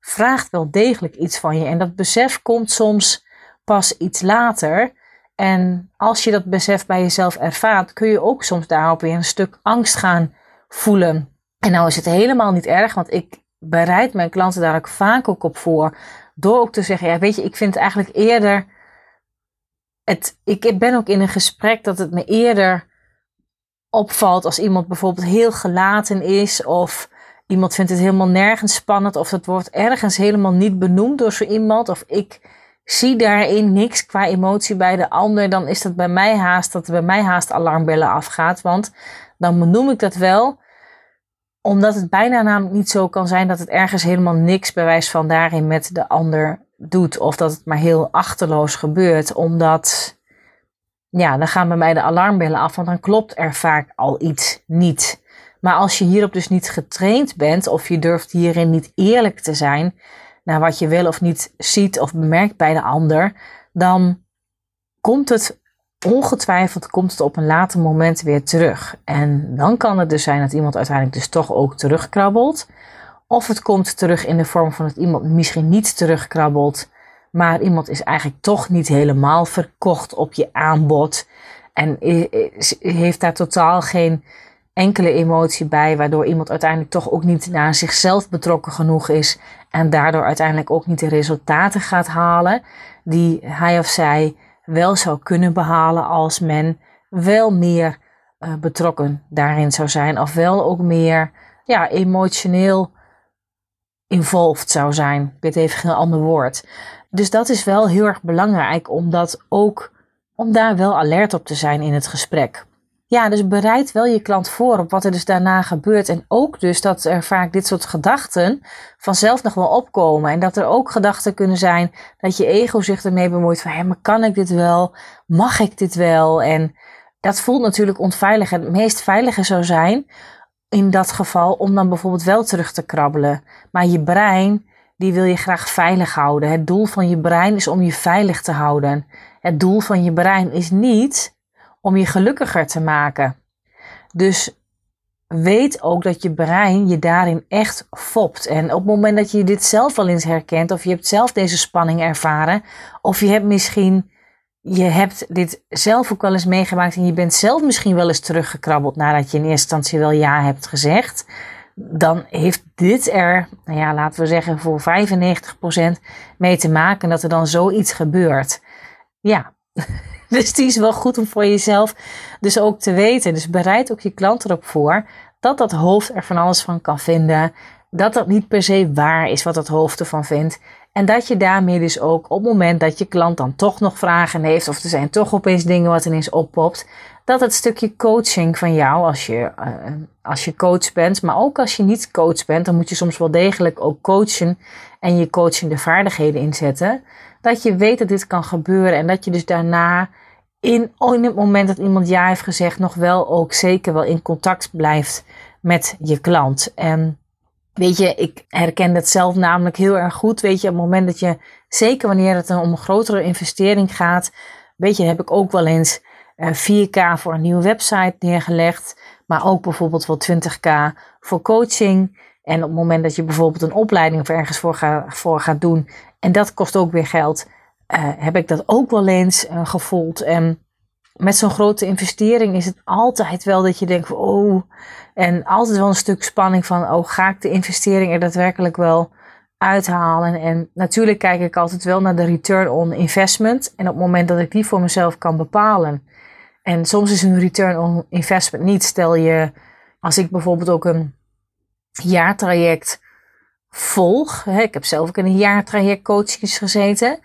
Speaker 1: vraagt wel degelijk iets van je. En dat besef komt soms pas iets later. En als je dat besef bij jezelf ervaart, kun je ook soms daarop weer een stuk angst gaan voelen. En nou is het helemaal niet erg, want ik bereid mijn klanten daar ook vaak ook op voor. Door ook te zeggen, ja weet je, ik vind het eigenlijk eerder... Het, ik ben ook in een gesprek dat het me eerder opvalt als iemand bijvoorbeeld heel gelaten is of iemand vindt het helemaal nergens spannend of het wordt ergens helemaal niet benoemd door zo iemand of ik zie daarin niks qua emotie bij de ander, dan is dat bij mij haast dat er bij mij haast alarmbellen afgaat, want dan benoem ik dat wel omdat het bijna namelijk niet zo kan zijn dat het ergens helemaal niks bewijs van daarin met de ander doet. Of dat het maar heel achterloos gebeurt. Omdat, ja, dan gaan bij mij de alarmbellen af. Want dan klopt er vaak al iets niet. Maar als je hierop dus niet getraind bent. Of je durft hierin niet eerlijk te zijn. Naar wat je wel of niet ziet of bemerkt bij de ander. Dan komt het ongetwijfeld komt het op een later moment weer terug. En dan kan het dus zijn dat iemand uiteindelijk dus toch ook terugkrabbelt. Of het komt terug in de vorm van dat iemand misschien niet terugkrabbelt, maar iemand is eigenlijk toch niet helemaal verkocht op je aanbod. En heeft daar totaal geen enkele emotie bij, waardoor iemand uiteindelijk toch ook niet naar zichzelf betrokken genoeg is. En daardoor uiteindelijk ook niet de resultaten gaat halen die hij of zij wel zou kunnen behalen als men wel meer uh, betrokken daarin zou zijn. Of wel ook meer ja, emotioneel involved zou zijn. Ik weet even geen ander woord. Dus dat is wel heel erg belangrijk om dat ook om daar wel alert op te zijn in het gesprek. Ja, dus bereid wel je klant voor op wat er dus daarna gebeurt. En ook dus dat er vaak dit soort gedachten vanzelf nog wel opkomen. En dat er ook gedachten kunnen zijn dat je ego zich ermee bemoeit van, hé, maar kan ik dit wel? Mag ik dit wel? En dat voelt natuurlijk onveilig. Het meest veilige zou zijn in dat geval om dan bijvoorbeeld wel terug te krabbelen. Maar je brein, die wil je graag veilig houden. Het doel van je brein is om je veilig te houden. Het doel van je brein is niet om je gelukkiger te maken. Dus weet ook dat je brein je daarin echt fopt. En op het moment dat je dit zelf al eens herkent, of je hebt zelf deze spanning ervaren, of je hebt misschien, je hebt dit zelf ook wel eens meegemaakt en je bent zelf misschien wel eens teruggekrabbeld nadat je in eerste instantie wel ja hebt gezegd, dan heeft dit er, nou ja, laten we zeggen, voor 95% mee te maken dat er dan zoiets gebeurt. Ja. Dus die is wel goed om voor jezelf dus ook te weten. Dus bereid ook je klant erop voor dat dat hoofd er van alles van kan vinden. Dat dat niet per se waar is wat dat hoofd ervan vindt. En dat je daarmee dus ook op het moment dat je klant dan toch nog vragen heeft, of er zijn toch opeens dingen wat ineens oppopt, dat het stukje coaching van jou, als je, uh, als je coach bent, maar ook als je niet coach bent, dan moet je soms wel degelijk ook coachen en je coachende vaardigheden inzetten. Dat je weet dat dit kan gebeuren en dat je dus daarna in, in het moment dat iemand ja heeft gezegd, nog wel ook zeker wel in contact blijft met je klant. En weet je, ik herken dat zelf namelijk heel erg goed. Weet je, op het moment dat je, zeker wanneer het om een grotere investering gaat, weet je, heb ik ook wel eens 4K eh, voor een nieuwe website neergelegd, maar ook bijvoorbeeld wel 20K voor coaching. En op het moment dat je bijvoorbeeld een opleiding of ergens voor, ga, voor gaat doen, en dat kost ook weer geld, uh, heb ik dat ook wel eens uh, gevoeld. En met zo'n grote investering is het altijd wel dat je denkt, oh, en altijd wel een stuk spanning van, oh, ga ik de investering er daadwerkelijk wel uithalen? En natuurlijk kijk ik altijd wel naar de return on investment. En op het moment dat ik die voor mezelf kan bepalen. En soms is een return on investment niet. Stel je, als ik bijvoorbeeld ook een jaartraject volg. Ik heb zelf ook in een jaartraject coachings gezeten.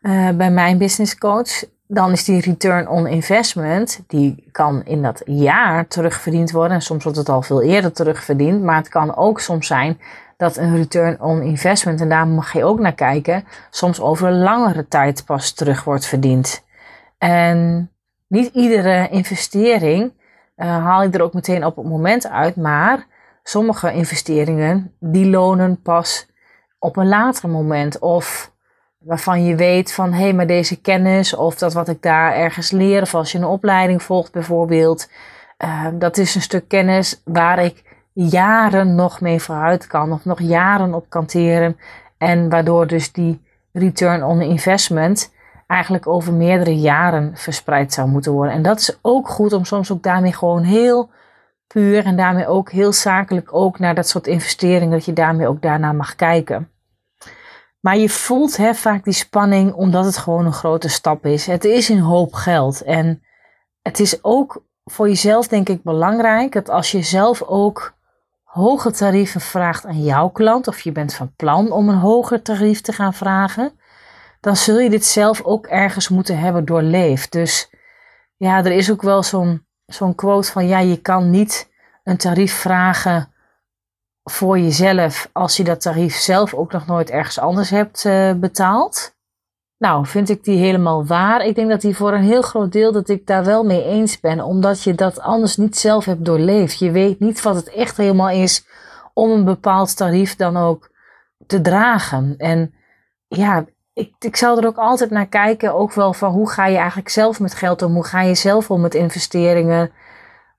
Speaker 1: Eh, bij mijn business coach, dan is die return on investment, die kan in dat jaar terugverdiend worden. En soms wordt het al veel eerder terugverdiend. Maar het kan ook soms zijn dat een return on investment, en daar mag je ook naar kijken, soms over een langere tijd pas terug wordt verdiend. En niet iedere investering uh, haal je er ook meteen op het moment uit, maar sommige investeringen die lonen pas op een later moment of waarvan je weet van hé, hey, maar deze kennis of dat wat ik daar ergens leer, of als je een opleiding volgt bijvoorbeeld, uh, dat is een stuk kennis waar ik jaren nog mee vooruit kan, of nog jaren op kan teren. En waardoor dus die return on investment eigenlijk over meerdere jaren verspreid zou moeten worden. En dat is ook goed om soms ook daarmee gewoon heel en daarmee ook heel zakelijk ook naar dat soort investeringen, dat je daarmee ook daarna mag kijken. Maar je voelt hè, vaak die spanning omdat het gewoon een grote stap is. Het is een hoop geld. En het is ook voor jezelf denk ik belangrijk dat als je zelf ook hoge tarieven vraagt aan jouw klant, of je bent van plan om een hoger tarief te gaan vragen, dan zul je dit zelf ook ergens moeten hebben doorleefd. Dus ja, er is ook wel zo'n zo'n quote van ja, je kan niet een tarief vragen voor jezelf als je dat tarief zelf ook nog nooit ergens anders hebt uh, betaald. Nou, vind ik die helemaal waar. Ik denk dat die voor een heel groot deel dat ik daar wel mee eens ben, omdat je dat anders niet zelf hebt doorleefd. Je weet niet wat het echt helemaal is om een bepaald tarief dan ook te dragen. En ja, ik, ik zal er ook altijd naar kijken, ook wel van hoe ga je eigenlijk zelf met geld om, hoe ga je zelf om met investeringen.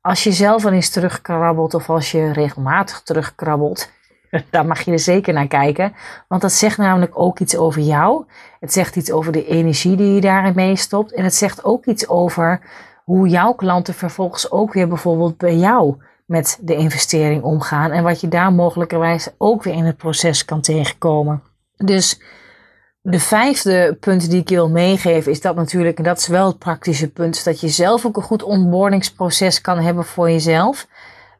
Speaker 1: Als je zelf al eens terugkrabbelt of als je regelmatig terugkrabbelt, daar mag je er zeker naar kijken. Want dat zegt namelijk ook iets over jou. Het zegt iets over de energie die je daarin meestopt. En het zegt ook iets over hoe jouw klanten vervolgens ook weer bijvoorbeeld bij jou met de investering omgaan. En wat je daar mogelijkerwijs ook weer in het proces kan tegenkomen. Dus de vijfde punt die ik wil meegeven is dat natuurlijk, en dat is wel het praktische punt, dat je zelf ook een goed onboardingsproces kan hebben voor jezelf.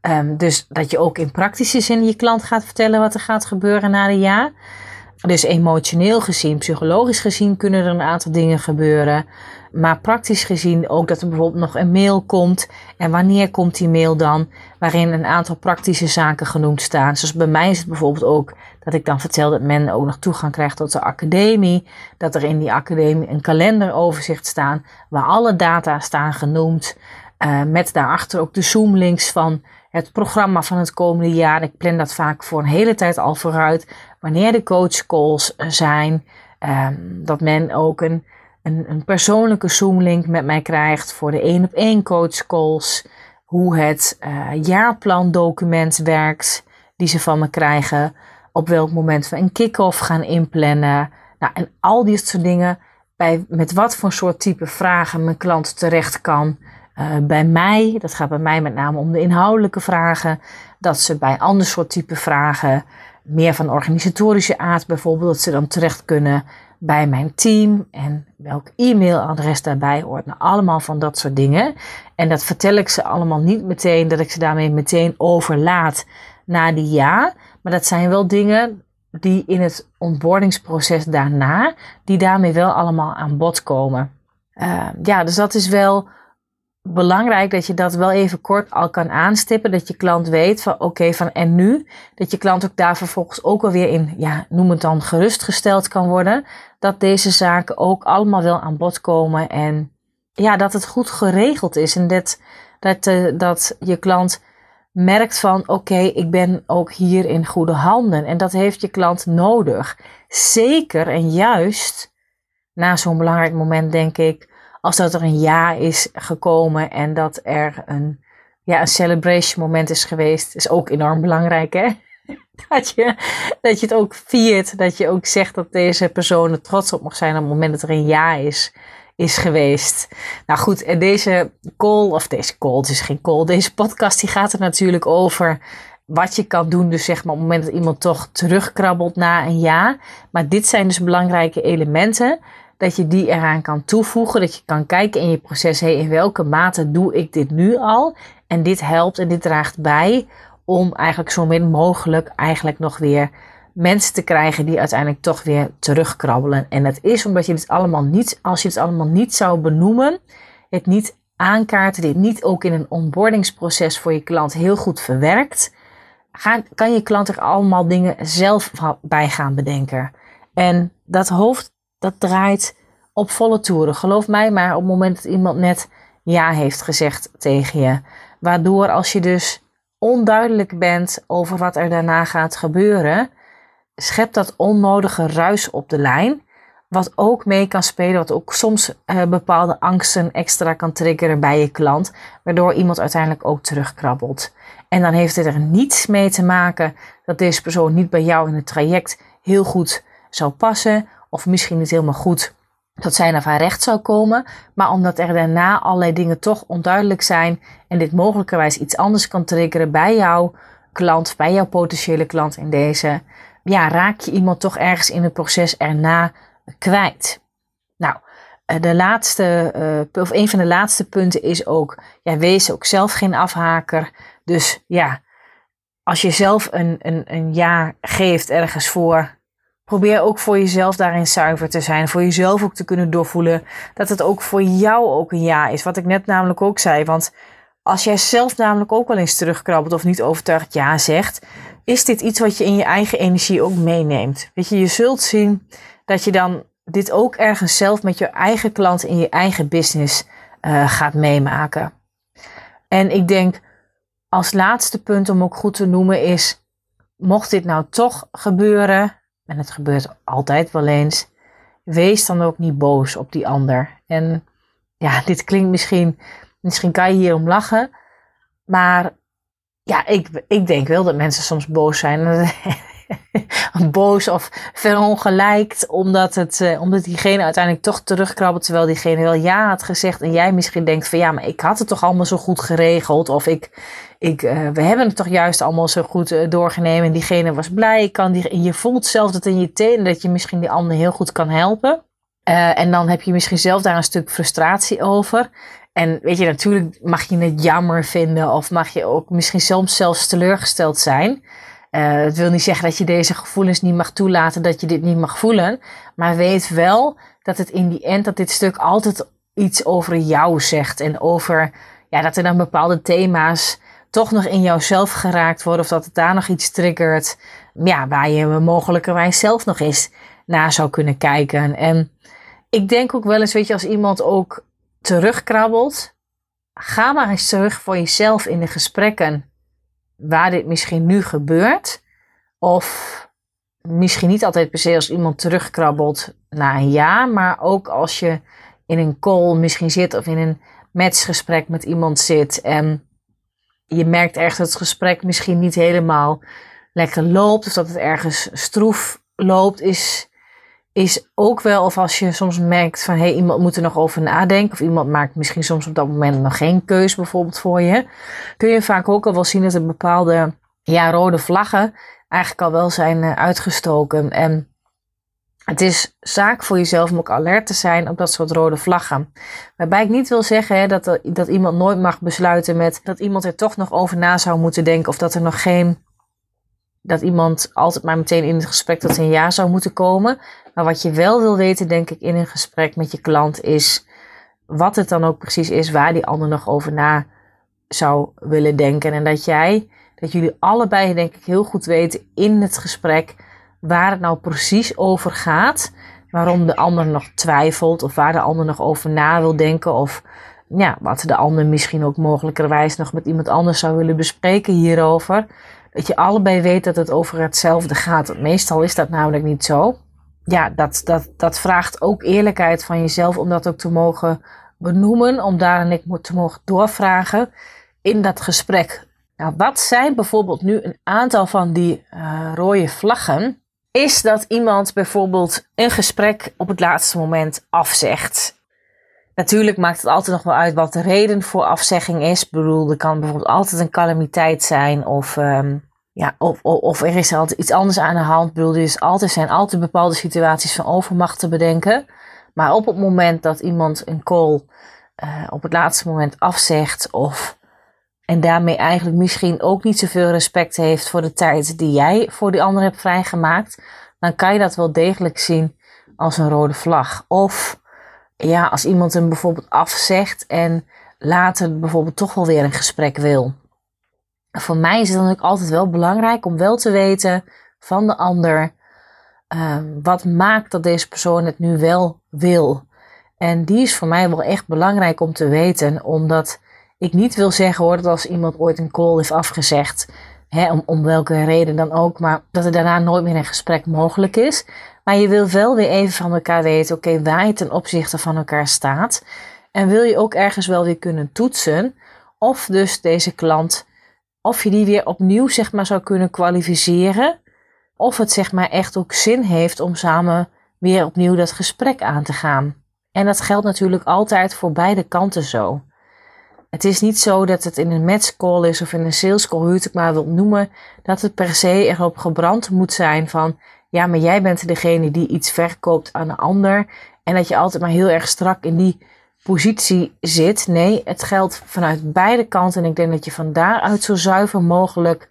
Speaker 1: Um, dus dat je ook in praktische zin je klant gaat vertellen wat er gaat gebeuren na een jaar. Dus emotioneel gezien, psychologisch gezien kunnen er een aantal dingen gebeuren. Maar praktisch gezien ook dat er bijvoorbeeld nog een mail komt. En wanneer komt die mail dan? Waarin een aantal praktische zaken genoemd staan. Zoals bij mij is het bijvoorbeeld ook dat ik dan vertel dat men ook nog toegang krijgt tot de academie. Dat er in die academie een kalenderoverzicht staan waar alle data staan genoemd. Uh, met daarachter ook de Zoom-links van het programma van het komende jaar. Ik plan dat vaak voor een hele tijd al vooruit. Wanneer de coachcalls zijn. Um, dat men ook een, een, een persoonlijke Zoom-link met mij krijgt voor de één op één coachcalls. Hoe het uh, jaarplandocument werkt die ze van me krijgen. Op welk moment we een kick-off gaan inplannen. Nou, en al die soort dingen. Bij, met wat voor soort type vragen mijn klant terecht kan. Uh, bij mij, dat gaat bij mij met name om de inhoudelijke vragen, dat ze bij ander soort type vragen, meer van organisatorische aard bijvoorbeeld, dat ze dan terecht kunnen bij mijn team en welk e-mailadres daarbij hoort. Nou, allemaal van dat soort dingen. En dat vertel ik ze allemaal niet meteen, dat ik ze daarmee meteen overlaat naar die ja. Maar dat zijn wel dingen die in het onboardingsproces daarna, die daarmee wel allemaal aan bod komen. Uh, ja, dus dat is wel belangrijk dat je dat wel even kort al kan aanstippen. Dat je klant weet van oké, van en nu. Dat je klant ook daar vervolgens ook alweer in, ja, noem het dan gerustgesteld kan worden. Dat deze zaken ook allemaal wel aan bod komen. En ja, dat het goed geregeld is. En dat, dat, uh, dat je klant merkt van oké, ik ben ook hier in goede handen. En dat heeft je klant nodig. Zeker en juist na zo'n belangrijk moment denk ik als dat er een ja is gekomen en dat er een, ja, een celebration moment is geweest, is ook enorm belangrijk, hè? Dat je, dat je het ook viert, dat je ook zegt dat deze persoon er trots op mag zijn op het moment dat er een ja is, is geweest. Nou goed, en deze call, of deze call, het is geen call, deze podcast die gaat er natuurlijk over wat je kan doen, dus zeg maar op het moment dat iemand toch terugkrabbelt na een ja. Maar dit zijn dus belangrijke elementen dat je die eraan kan toevoegen. Dat je kan kijken in je proces, hey, in welke mate doe ik dit nu al? En dit helpt en dit draagt bij om eigenlijk zo min mogelijk eigenlijk nog weer mensen te krijgen die uiteindelijk toch weer terugkrabbelen. En dat is omdat je dit allemaal niet, als je het allemaal niet zou benoemen, het niet aankaarten, dit niet ook in een onboardingsproces voor je klant heel goed verwerkt, kan je klant er allemaal dingen zelf bij gaan bedenken. En dat hoofd dat draait op volle toeren. Geloof mij maar op het moment dat iemand net ja heeft gezegd tegen je. Waardoor als je dus onduidelijk bent over wat er daarna gaat gebeuren, schept dat onnodige ruis op de lijn. Wat ook mee kan spelen, wat ook soms uh, bepaalde angsten extra kan triggeren bij je klant, waardoor iemand uiteindelijk ook terugkrabbelt. En dan heeft het er niets mee te maken dat deze persoon niet bij jou in het traject heel goed zou passen, of misschien niet helemaal goed dat zij naar haar recht zou komen, maar omdat er daarna allerlei dingen toch onduidelijk zijn en dit mogelijkerwijs iets anders kan triggeren bij jouw klant, bij jouw potentiële klant in deze, ja, raak je iemand toch ergens in het proces erna kwijt. Nou, eh, de laatste, uh, of een van de laatste punten is ook, ja, wees ook zelf geen afhaker. Dus ja, als je zelf een, een, een ja geeft ergens voor, probeer ook voor jezelf daarin zuiver te zijn. Voor jezelf ook te kunnen doorvoelen dat het ook voor jou ook een ja is. Wat ik net namelijk ook zei. Want als jij zelf namelijk ook wel eens terugkrabbelt of niet overtuigd ja zegt, is dit iets wat je in je eigen energie ook meeneemt. Weet je, je zult zien dat je dan dit ook ergens zelf met je eigen klant in je eigen business uh, gaat meemaken. En ik denk als laatste punt om ook goed te noemen is, mocht dit nou toch gebeuren, en het gebeurt altijd wel eens, wees dan ook niet boos op die ander. En ja, dit klinkt misschien, misschien kan je hierom lachen, maar ja, ik, ik denk wel dat mensen soms boos zijn. boos of verongelijkt, omdat, het, uh, omdat diegene uiteindelijk toch terugkrabbelt, terwijl diegene wel ja had gezegd. En jij misschien denkt van ja, maar ik had het toch allemaal zo goed geregeld. Of ik, ik, uh, we hebben het toch juist allemaal zo goed uh, doorgenemen. En diegene was blij. kan die, je voelt zelf dat in je tenen dat je misschien die ander heel goed kan helpen. en dan heb je misschien zelf daar een stuk frustratie over. En weet je, natuurlijk mag je het jammer vinden of mag je ook misschien soms zelfs teleurgesteld zijn. Het wil niet zeggen dat je deze gevoelens niet mag toelaten, dat je dit niet mag voelen. Maar weet wel dat het in die end, dat dit stuk altijd iets over jou zegt. En over, ja, dat er dan bepaalde thema's toch nog in jouzelf geraakt worden. Of dat het daar nog iets triggert. Ja, waar je mogelijkerwijs zelf nog eens naar zou kunnen kijken. En ik denk ook wel eens, weet je, als iemand ook terugkrabbelt. Ga maar eens terug voor jezelf in de gesprekken waar dit misschien nu gebeurt. Of misschien niet altijd per se als iemand terugkrabbelt na een jaar, maar ook als je in een call misschien zit of in een matchgesprek met iemand zit en je merkt ergens dat het gesprek misschien niet helemaal lekker loopt of dat het ergens stroef loopt, is is ook wel, of als je soms merkt van hé, hey, iemand moet er nog over nadenken, of iemand maakt misschien soms op dat moment nog geen keus bijvoorbeeld voor je, kun je vaak ook al wel zien dat er bepaalde ja, rode vlaggen eigenlijk al wel zijn uh, uitgestoken. En het is zaak voor jezelf om ook alert te zijn op dat soort rode vlaggen. Waarbij ik niet wil zeggen hè, dat, dat iemand nooit mag besluiten met dat iemand er toch nog over na zou moeten denken, of dat er nog geen dat iemand altijd maar meteen in het gesprek tot een ja zou moeten komen. Maar wat je wel wil weten, denk ik, in een gesprek met je klant is wat het dan ook precies is waar die ander nog over na zou willen denken. En dat jij, dat jullie allebei, denk ik, heel goed weten in het gesprek waar het nou precies over gaat. Waarom de ander nog twijfelt of waar de ander nog over na wil denken. Of ja, wat de ander misschien ook mogelijkerwijs nog met iemand anders zou willen bespreken hierover. Dat je allebei weet dat het over hetzelfde gaat. Meestal is dat namelijk niet zo ja, dat, dat, dat vraagt ook eerlijkheid van jezelf om dat ook te mogen benoemen, om daar en ik te mogen doorvragen in dat gesprek. Nou, wat zijn bijvoorbeeld nu een aantal van die uh, rode vlaggen? Is dat iemand bijvoorbeeld een gesprek op het laatste moment afzegt. Natuurlijk maakt het altijd nog wel uit wat de reden voor afzegging is. Ik bedoel, er kan bijvoorbeeld altijd een calamiteit zijn of um, ja, of, of, er is altijd iets anders aan de hand. Ik bedoel, er is altijd, zijn altijd bepaalde situaties van overmacht te bedenken. Maar op het moment dat iemand een call uh, op het laatste moment afzegt of en daarmee eigenlijk misschien ook niet zoveel respect heeft voor de tijd die jij voor die ander hebt vrijgemaakt, dan kan je dat wel degelijk zien als een rode vlag. Of ja, als iemand hem bijvoorbeeld afzegt en later bijvoorbeeld toch wel weer een gesprek wil voor mij is het dan ook altijd wel belangrijk om wel te weten van de ander. Um, wat maakt dat deze persoon het nu wel wil? En die is voor mij wel echt belangrijk om te weten, omdat ik niet wil zeggen hoor dat als iemand ooit een call heeft afgezegd, hè, om, om welke reden dan ook, maar dat er daarna nooit meer een gesprek mogelijk is. Maar je wil wel weer even van elkaar weten, oké, waar je ten opzichte van elkaar staat. En wil je ook ergens wel weer kunnen toetsen of dus deze klant, of je die weer opnieuw zeg maar zou kunnen kwalificeren. Of het zeg maar echt ook zin heeft om samen weer opnieuw dat gesprek aan te gaan. En dat geldt natuurlijk altijd voor beide kanten zo. Het is niet zo dat het in een matchcall is of in een sales call, hoe je het maar wilt noemen, dat het per se erop gebrand moet zijn van, ja, maar jij bent degene die iets verkoopt aan een ander. En dat je altijd maar heel erg strak in die positie zit. Nee, het geldt vanuit beide kanten. En ik denk dat je van daaruit zo zuiver mogelijk,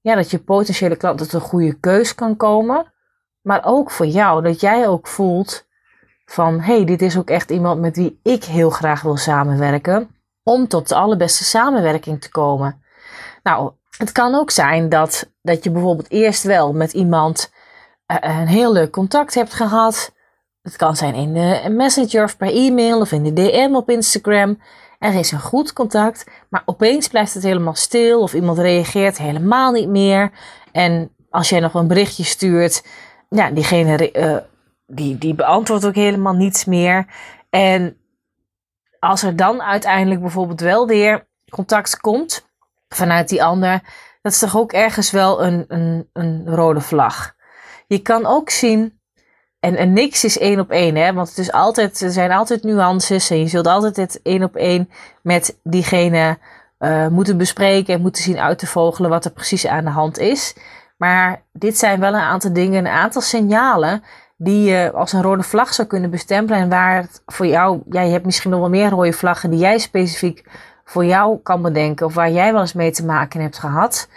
Speaker 1: ja, dat je potentiële klant tot een goede keus kan komen. Maar ook voor jou, dat jij ook voelt van, hey, dit is ook echt iemand met wie ik heel graag wil samenwerken. Om tot de allerbeste samenwerking te komen. Nou, het kan ook zijn dat, dat je bijvoorbeeld eerst wel met iemand uh, een heel leuk contact hebt gehad. Het kan zijn in de messenger of per e-mail of in de DM op Instagram. Er is een goed contact, maar opeens blijft het helemaal stil of iemand reageert helemaal niet meer. En als jij nog een berichtje stuurt, ja, diegene uh, die, die beantwoordt ook helemaal niets meer. En als er dan uiteindelijk bijvoorbeeld wel weer contact komt vanuit die ander, dat is toch ook ergens wel een, een, een rode vlag. Je kan ook zien en, en niks is één op één, hè? want het is altijd, er zijn altijd nuances en je zult altijd het één op één met diegene uh, moeten bespreken en moeten zien uit te vogelen wat er precies aan de hand is. Maar dit zijn wel een aantal dingen, een aantal signalen die je als een rode vlag zou kunnen bestempelen. En waar voor jou, ja, je hebt misschien nog wel meer rode vlaggen die jij specifiek voor jou kan bedenken of waar jij wel eens mee te maken hebt gehad.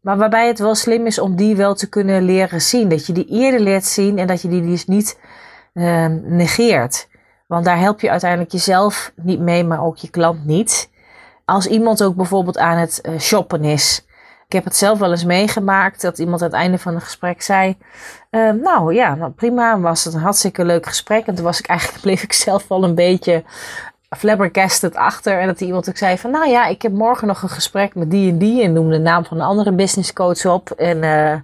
Speaker 1: Maar waarbij het wel slim is om die wel te kunnen leren zien. Dat je die eerder leert zien en dat je die dus niet uh, negeert. Want daar help je uiteindelijk jezelf niet mee, maar ook je klant niet. Als iemand ook bijvoorbeeld aan het uh, shoppen is. Ik heb het zelf wel eens meegemaakt dat iemand aan het einde van een gesprek zei: uh, Nou ja, nou prima, was het een hartstikke leuk gesprek. En toen was ik eigenlijk, bleef ik zelf wel een beetje flabbergasted achter. En dat iemand ook zei van, nou ja, ik heb morgen nog een gesprek met die en die. En noemde de naam van een andere business coach op. En uh,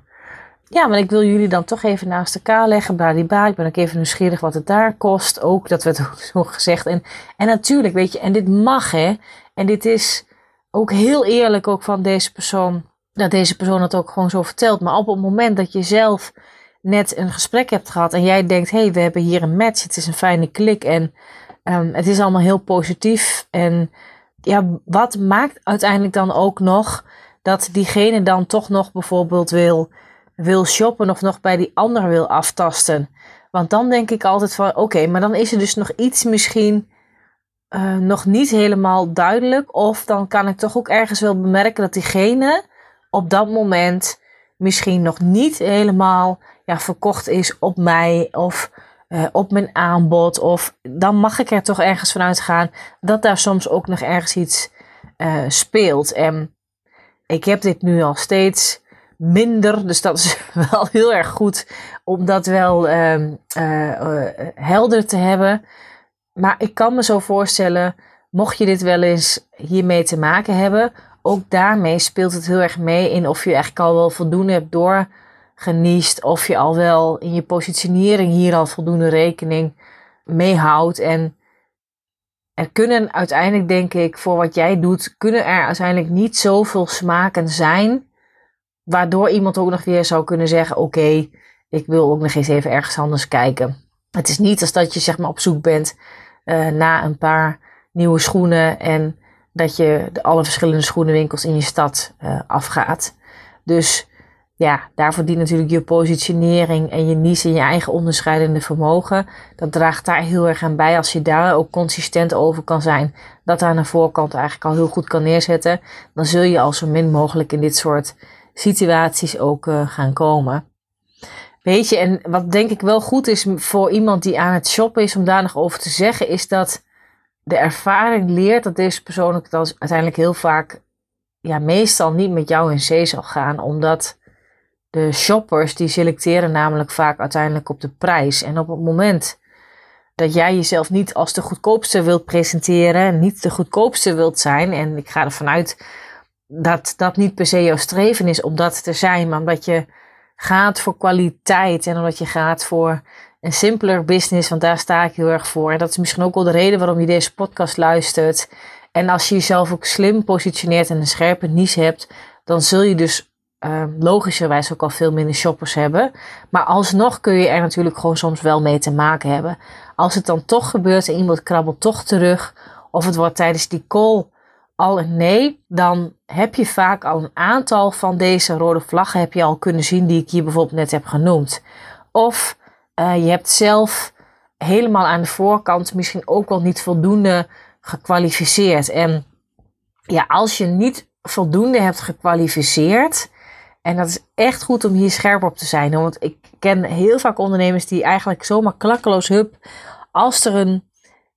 Speaker 1: ja, maar ik wil jullie dan toch even naast elkaar leggen. Bladibla. Ik ben ook even nieuwsgierig wat het daar kost. Ook, dat werd ook zo gezegd. En, en natuurlijk, weet je, en dit mag hè. En dit is ook heel eerlijk ook van deze persoon. Dat deze persoon het ook gewoon zo vertelt. Maar op het moment dat je zelf net een gesprek hebt gehad. En jij denkt, hé, hey, we hebben hier een match. Het is een fijne klik. En Um, het is allemaal heel positief. En ja, wat maakt uiteindelijk dan ook nog dat diegene dan toch nog bijvoorbeeld wil, wil shoppen of nog bij die ander wil aftasten? Want dan denk ik altijd van oké, maar dan is er dus nog iets misschien uh, nog niet helemaal duidelijk. Of dan kan ik toch ook ergens wel bemerken dat diegene op dat moment misschien nog niet helemaal ja, verkocht is op mij. Of uh, op mijn aanbod. Of dan mag ik er toch ergens vanuit gaan dat daar soms ook nog ergens iets uh, speelt. En ik heb dit nu al steeds minder. Dus dat is wel heel erg goed om dat wel uh, helder te hebben. Maar ik kan me zo voorstellen, mocht je dit wel eens hiermee te maken hebben, ook daarmee speelt het heel erg mee in of je eigenlijk al wel voldoende hebt door geniest. Of je al wel in je positionering hier al voldoende rekening mee houdt. En er kunnen uiteindelijk, denk ik, voor wat jij doet, kunnen er uiteindelijk niet zoveel smaken zijn. Waardoor iemand ook nog weer zou kunnen zeggen: Oké, ik wil ook nog eens even ergens anders kijken. Het is niet als dat je zeg maar op zoek bent uh, naar een paar nieuwe schoenen en dat je alle verschillende schoenenwinkels in je stad uh, afgaat. Dus ja, daarvoor dient natuurlijk je positionering en je niche en je eigen onderscheidende vermogen. Dat draagt daar heel erg aan bij als je daar ook consistent over kan zijn. Dat aan de voorkant eigenlijk al heel goed kan neerzetten. Dan zul je al zo min mogelijk in dit soort situaties ook uh, gaan komen. Weet je, en wat denk ik wel goed is voor iemand die aan het shoppen is om daar nog over te zeggen, is dat de ervaring leert dat deze persoon uiteindelijk heel vaak, ja, meestal niet met jou in zee zal gaan, omdat de shoppers die selecteren namelijk vaak uiteindelijk op de prijs. En op het moment dat jij jezelf niet als de goedkoopste wilt presenteren, niet de goedkoopste wilt zijn, en ik ga ervan uit dat dat niet per se jouw streven is om dat te zijn, maar omdat je gaat voor kwaliteit en omdat je gaat voor een simpeler business, want daar sta ik heel erg voor. En dat is misschien ook wel de reden waarom je deze podcast luistert. En als je jezelf ook slim positioneert en een scherpe niche hebt, dan zul je dus uh, logischerwijs ook al veel minder shoppers hebben. Maar alsnog kun je er natuurlijk gewoon soms wel mee te maken hebben. Als het dan toch gebeurt en iemand krabbelt toch terug, of het wordt tijdens die call al een nee, dan heb je vaak al een aantal van deze rode vlaggen heb je al kunnen zien die ik hier bijvoorbeeld net heb genoemd. Of uh, je hebt zelf helemaal aan de voorkant misschien ook wel niet voldoende gekwalificeerd. En ja, als je niet voldoende hebt gekwalificeerd, en dat is echt goed om hier scherp op te zijn. Want ik ken heel vaak ondernemers die eigenlijk zomaar klakkeloos hup, als er een,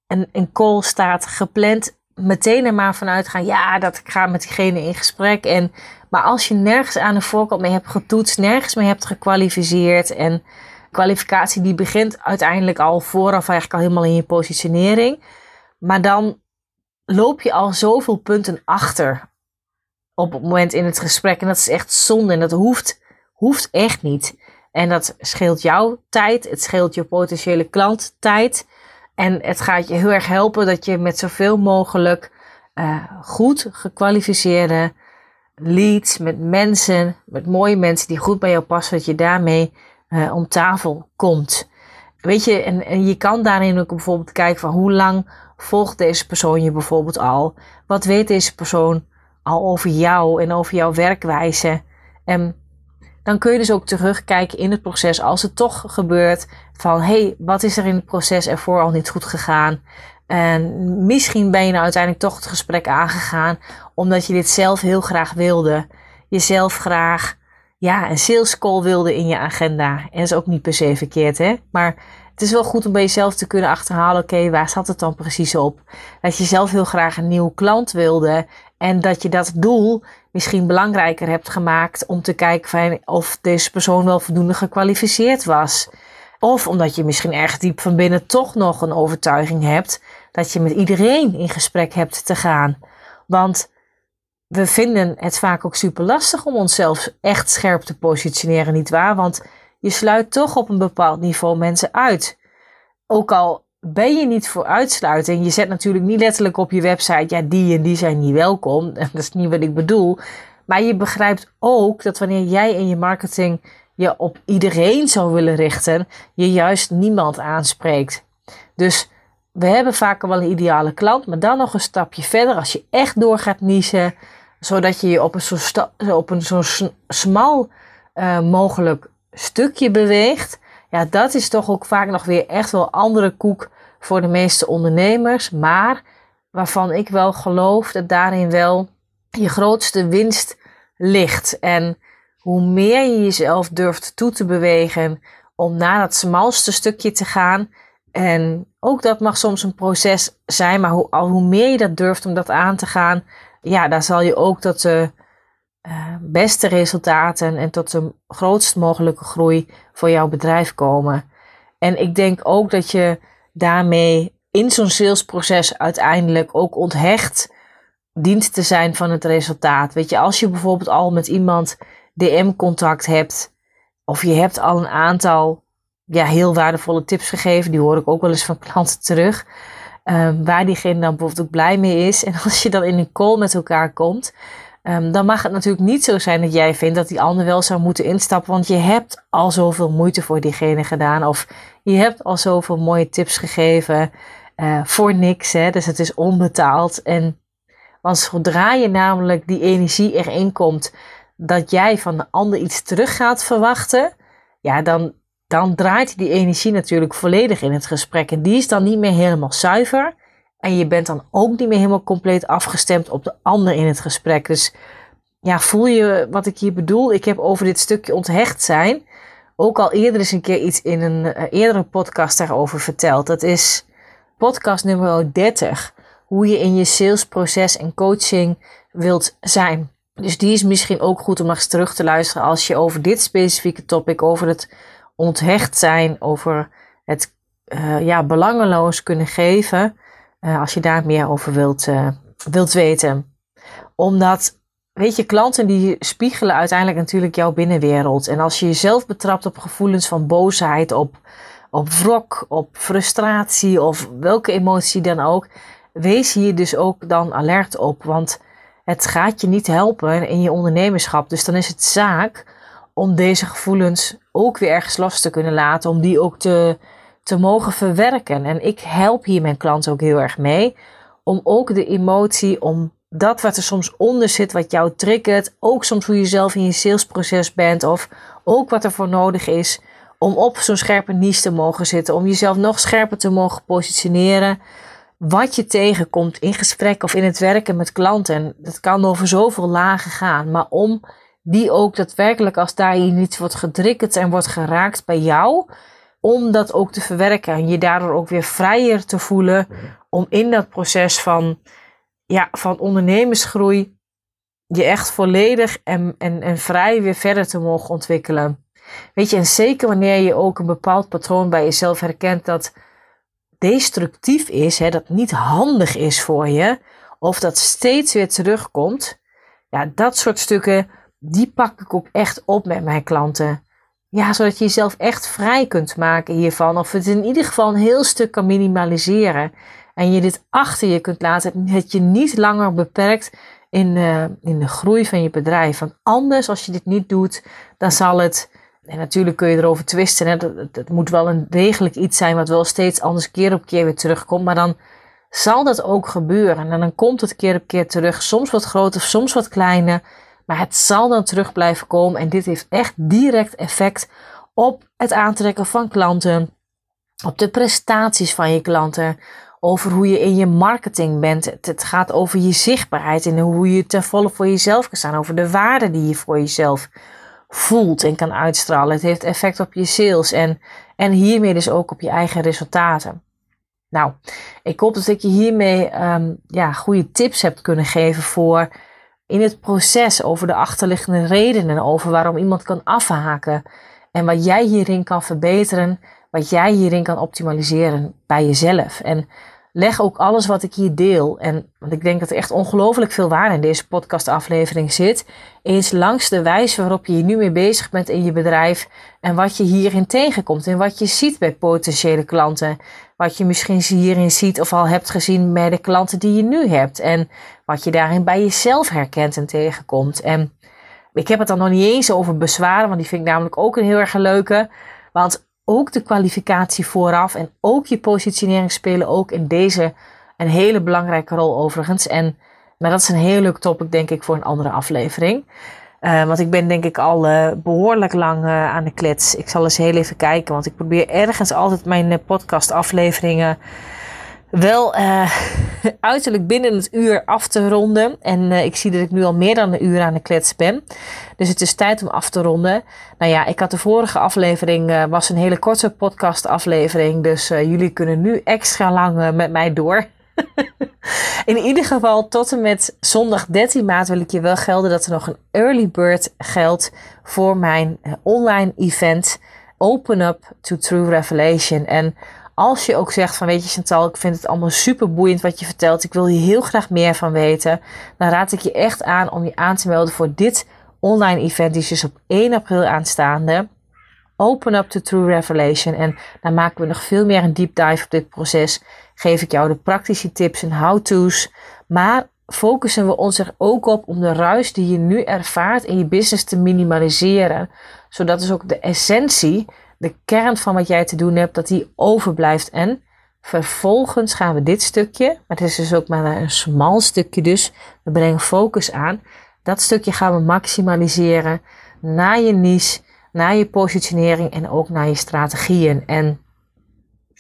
Speaker 1: een, een call staat gepland, meteen er maar vanuit gaan. Ja, dat ik ga met diegene in gesprek. En, maar als je nergens aan de voorkant mee hebt getoetst, nergens mee hebt gekwalificeerd. En kwalificatie die begint uiteindelijk al vooraf eigenlijk al helemaal in je positionering. Maar dan loop je al zoveel punten achter op het moment in het gesprek. En dat is echt zonde en dat hoeft, hoeft echt niet. En dat scheelt jouw tijd, het scheelt je potentiële klant tijd. En het gaat je heel erg helpen dat je met zoveel mogelijk uh, goed gekwalificeerde leads, met mensen, met mooie mensen die goed bij jou passen, dat je daarmee om tafel komt. Weet je, en, je kan daarin ook bijvoorbeeld kijken van hoe lang volgt deze persoon je bijvoorbeeld al? Wat weet deze persoon al over jou en over jouw werkwijze? En dan kun je dus ook terugkijken in het proces als het toch gebeurt van hey, wat is er in het proces ervoor al niet goed gegaan? En misschien ben je nou uiteindelijk toch het gesprek aangegaan omdat je dit zelf heel graag wilde. Jezelf graag ja, een sales call wilde in je agenda. En dat is ook niet per se verkeerd, hè? Maar het is wel goed om bij jezelf te kunnen achterhalen: oké, waar zat het dan precies op? Dat je zelf heel graag een nieuw klant wilde. En dat je dat doel misschien belangrijker hebt gemaakt om te kijken of deze persoon wel voldoende gekwalificeerd was. Of omdat je misschien erg diep van binnen toch nog een overtuiging hebt dat je met iedereen in gesprek hebt te gaan. Want we vinden het vaak ook super lastig om onszelf echt scherp te positioneren, nietwaar? Want je sluit toch op een bepaald niveau mensen uit. Ook al ben je niet voor uitsluiting, je zet natuurlijk niet letterlijk op je website, ja, die en die zijn niet welkom. Dat is niet wat ik bedoel. Maar je begrijpt ook dat wanneer jij in je marketing je op iedereen zou willen richten, je juist niemand aanspreekt. Dus we hebben vaak wel een ideale klant, maar dan nog een stapje verder als je echt door gaat niezen zodat je je op een zo, op een zo smal uh, mogelijk stukje beweegt. Ja, dat is toch ook vaak nog weer echt wel andere koek voor de meeste ondernemers. Maar waarvan ik wel geloof dat daarin wel je grootste winst ligt. En hoe meer je jezelf durft toe te bewegen om naar dat smalste stukje te gaan. En ook dat mag soms een proces zijn, maar hoe, al hoe meer je dat durft om dat aan te gaan, ja, daar zal je ook tot de uh, beste resultaten en tot de grootst mogelijke groei voor jouw bedrijf komen. En ik denk ook dat je daarmee in zo'n salesproces uiteindelijk ook onthecht dient te zijn van het resultaat. Weet je, als je bijvoorbeeld al met iemand DM-contact hebt, of je hebt al een aantal ja, heel waardevolle tips gegeven, die hoor ik ook wel eens van klanten terug. Um, waar diegene dan bijvoorbeeld ook blij mee is. En als je dan in een call met elkaar komt, um, dan mag het natuurlijk niet zo zijn dat jij vindt dat die ander wel zou moeten instappen. Want je hebt al zoveel moeite voor diegene gedaan. Of je hebt al zoveel mooie tips gegeven uh, voor niks. Hè? Dus het is onbetaald. En want zodra je namelijk die energie erin komt dat jij van de ander iets terug gaat verwachten, ja, dan, dan draait die energie natuurlijk volledig in het gesprek. En die is dan niet meer helemaal zuiver. En je bent dan ook niet meer helemaal compleet afgestemd op de ander in het gesprek. Dus ja, voel je wat ik hier bedoel? Ik heb over dit stukje onthecht zijn ook al eerder eens een keer iets in een uh, eerdere podcast daarover verteld. Dat is podcast nummer 30. Hoe je in je salesproces en coaching wilt zijn. Dus die is misschien ook goed om nog eens terug te luisteren als je over dit specifieke topic, over het onthecht zijn, over het uh, ja, belangeloos kunnen geven, uh, als je daar meer over wilt, uh, wilt weten. Omdat, weet je, klanten die spiegelen uiteindelijk natuurlijk jouw binnenwereld. En als je jezelf betrapt op gevoelens van boosheid, op, op wrok, op frustratie of welke emotie dan ook, wees hier dus ook dan alert op. Want het gaat je niet helpen in je ondernemerschap. Dus dan is het zaak om deze gevoelens ook weer ergens los te kunnen laten, om die ook te, te mogen verwerken. En ik help hier mijn klanten ook heel erg mee om ook de emotie, om dat wat er soms onder zit, wat jou triggert, ook soms hoe je zelf in je salesproces bent of ook wat er voor nodig is om op zo'n scherpe niche te mogen zitten, om jezelf nog scherper te mogen positioneren. Wat je tegenkomt in gesprek of in het werken met klanten, dat kan over zoveel lagen gaan, maar om die ook daadwerkelijk als daar iets wordt gedrikkerd en wordt geraakt bij jou, om dat ook te verwerken en je daardoor ook weer vrijer te voelen om in dat proces van, ja, van ondernemersgroei je echt volledig en, en, en vrij weer verder te mogen ontwikkelen. Weet je, en zeker wanneer je ook een bepaald patroon bij jezelf herkent dat destructief is, hè, dat niet handig is voor je, of dat steeds weer terugkomt, ja, dat soort stukken, die pak ik ook echt op met mijn klanten. Ja, zodat je jezelf echt vrij kunt maken hiervan. Of het in ieder geval een heel stuk kan minimaliseren. En je dit achter je kunt laten. Dat je niet langer beperkt in, uh, in de groei van je bedrijf. Want anders, als je dit niet doet, dan zal het. En natuurlijk kun je erover twisten. Hè? Dat, dat, moet wel een degelijk iets zijn wat wel steeds anders keer op keer weer terugkomt. Maar dan zal dat ook gebeuren. En dan komt het keer op keer terug. Soms wat groter, soms wat kleiner. Maar het zal dan terug blijven komen. En dit heeft echt direct effect op het aantrekken van klanten. Op de prestaties van je klanten. Over hoe je in je marketing bent. Het, gaat over je zichtbaarheid en hoe je ten volle voor jezelf kan staan. Over de waarde die je voor jezelf voelt en kan uitstralen. Het heeft effect op je sales en, en hiermee dus ook op je eigen resultaten. Nou, ik hoop dat ik je hiermee um, ja, goede tips heb kunnen geven voor in het proces over de achterliggende redenen, over waarom iemand kan afhaken en wat jij hierin kan verbeteren, wat jij hierin kan optimaliseren bij jezelf. En leg ook alles wat ik hier deel, en want ik denk dat er echt ongelooflijk veel waarde in deze podcastaflevering zit, eens langs de wijze waarop je hier nu mee bezig bent in je bedrijf en wat je hierin tegenkomt en wat je ziet bij potentiële klanten. Wat je misschien hierin ziet of al hebt gezien bij de klanten die je nu hebt. En wat je daarin bij jezelf herkent en tegenkomt. En ik heb het dan nog niet eens over bezwaren, want die vind ik namelijk ook een heel erg leuke. Want ook de kwalificatie vooraf en ook je positionering spelen ook in deze een hele belangrijke rol overigens. En, maar dat is een heel leuk topic denk ik voor een andere aflevering. Uh, want ik ben denk ik al uh, behoorlijk lang uh, aan de klets. Ik zal eens heel even kijken, want ik probeer ergens altijd mijn podcast afleveringen wel uiterlijk binnen het uur af te ronden. En ik zie dat ik nu al meer dan een uur aan de klets ben. Dus het is tijd om af te ronden. Nou ja, ik had de vorige aflevering, was een hele korte podcast aflevering. Dus jullie kunnen nu extra lang met mij door. In ieder geval, tot en met zondag 13 maart wil ik je wel gelden dat er nog een early bird geldt voor mijn eh, online event Open Up to True Revelation. En als je ook zegt van weet je Chantal, ik vind het allemaal super boeiend wat je vertelt. Ik wil hier heel graag meer van weten. Dan raad ik je echt aan om je aan te melden voor dit online event. Die is dus op 1 april aanstaande. Open Up to True Revelation. En dan maken we nog veel meer een deep dive op dit proces geef ik jou de praktische tips en how-to's. Maar focussen we ons er ook op om de ruis die je nu ervaart in je business te minimaliseren. Zodat dus ook de essentie, de kern van wat jij te doen hebt, dat die overblijft. En vervolgens gaan we dit stukje, maar het is dus ook maar een smal stukje dus, we brengen focus aan. Dat stukje gaan we maximaliseren naar je niche, naar je positionering en ook naar je strategieën. En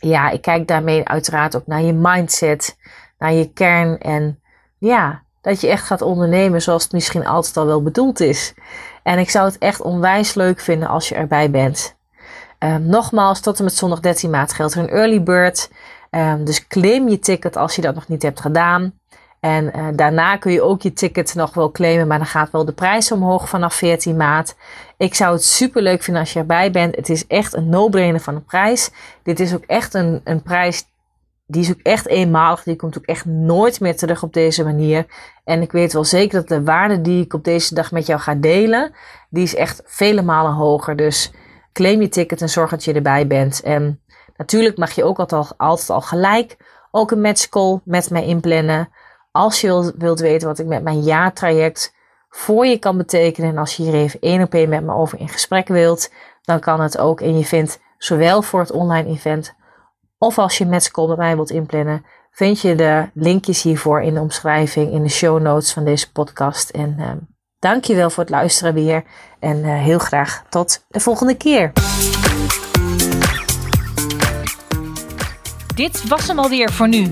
Speaker 1: ja, ik kijk daarmee uiteraard ook naar je mindset, naar je kern en ja, dat je echt gaat ondernemen zoals het misschien altijd al wel bedoeld is. En ik zou het echt onwijs leuk vinden als je erbij bent. Um, nogmaals, tot en met zondag 13 maart geldt er een early bird. Um, dus claim je ticket als je dat nog niet hebt gedaan. En uh, daarna kun je ook je ticket nog wel claimen, maar dan gaat wel de prijs omhoog vanaf 14 maart. Ik zou het super leuk vinden als je erbij bent. Het is echt een no-brainer van een prijs. Dit is ook echt een, een prijs die is ook echt eenmalig. Die komt ook echt nooit meer terug op deze manier. En ik weet wel zeker dat de waarde die ik op deze dag met jou ga delen, die is echt vele malen hoger. Dus claim je ticket en zorg dat je erbij bent. En natuurlijk mag je ook altijd al, altijd al gelijk ook een matchcall met mij inplannen. Als je wilt, weten wat ik met mijn jaartraject voor je kan betekenen. En als je hier even één op één met me over in gesprek wilt, dan kan het ook. En je vindt zowel voor het online event of als je met mij wilt inplannen, vind je de linkjes hiervoor in de omschrijving, in de show notes van deze podcast. En uh, dankjewel voor het luisteren weer. En uh, heel graag tot de volgende keer.
Speaker 2: Dit was hem alweer voor nu.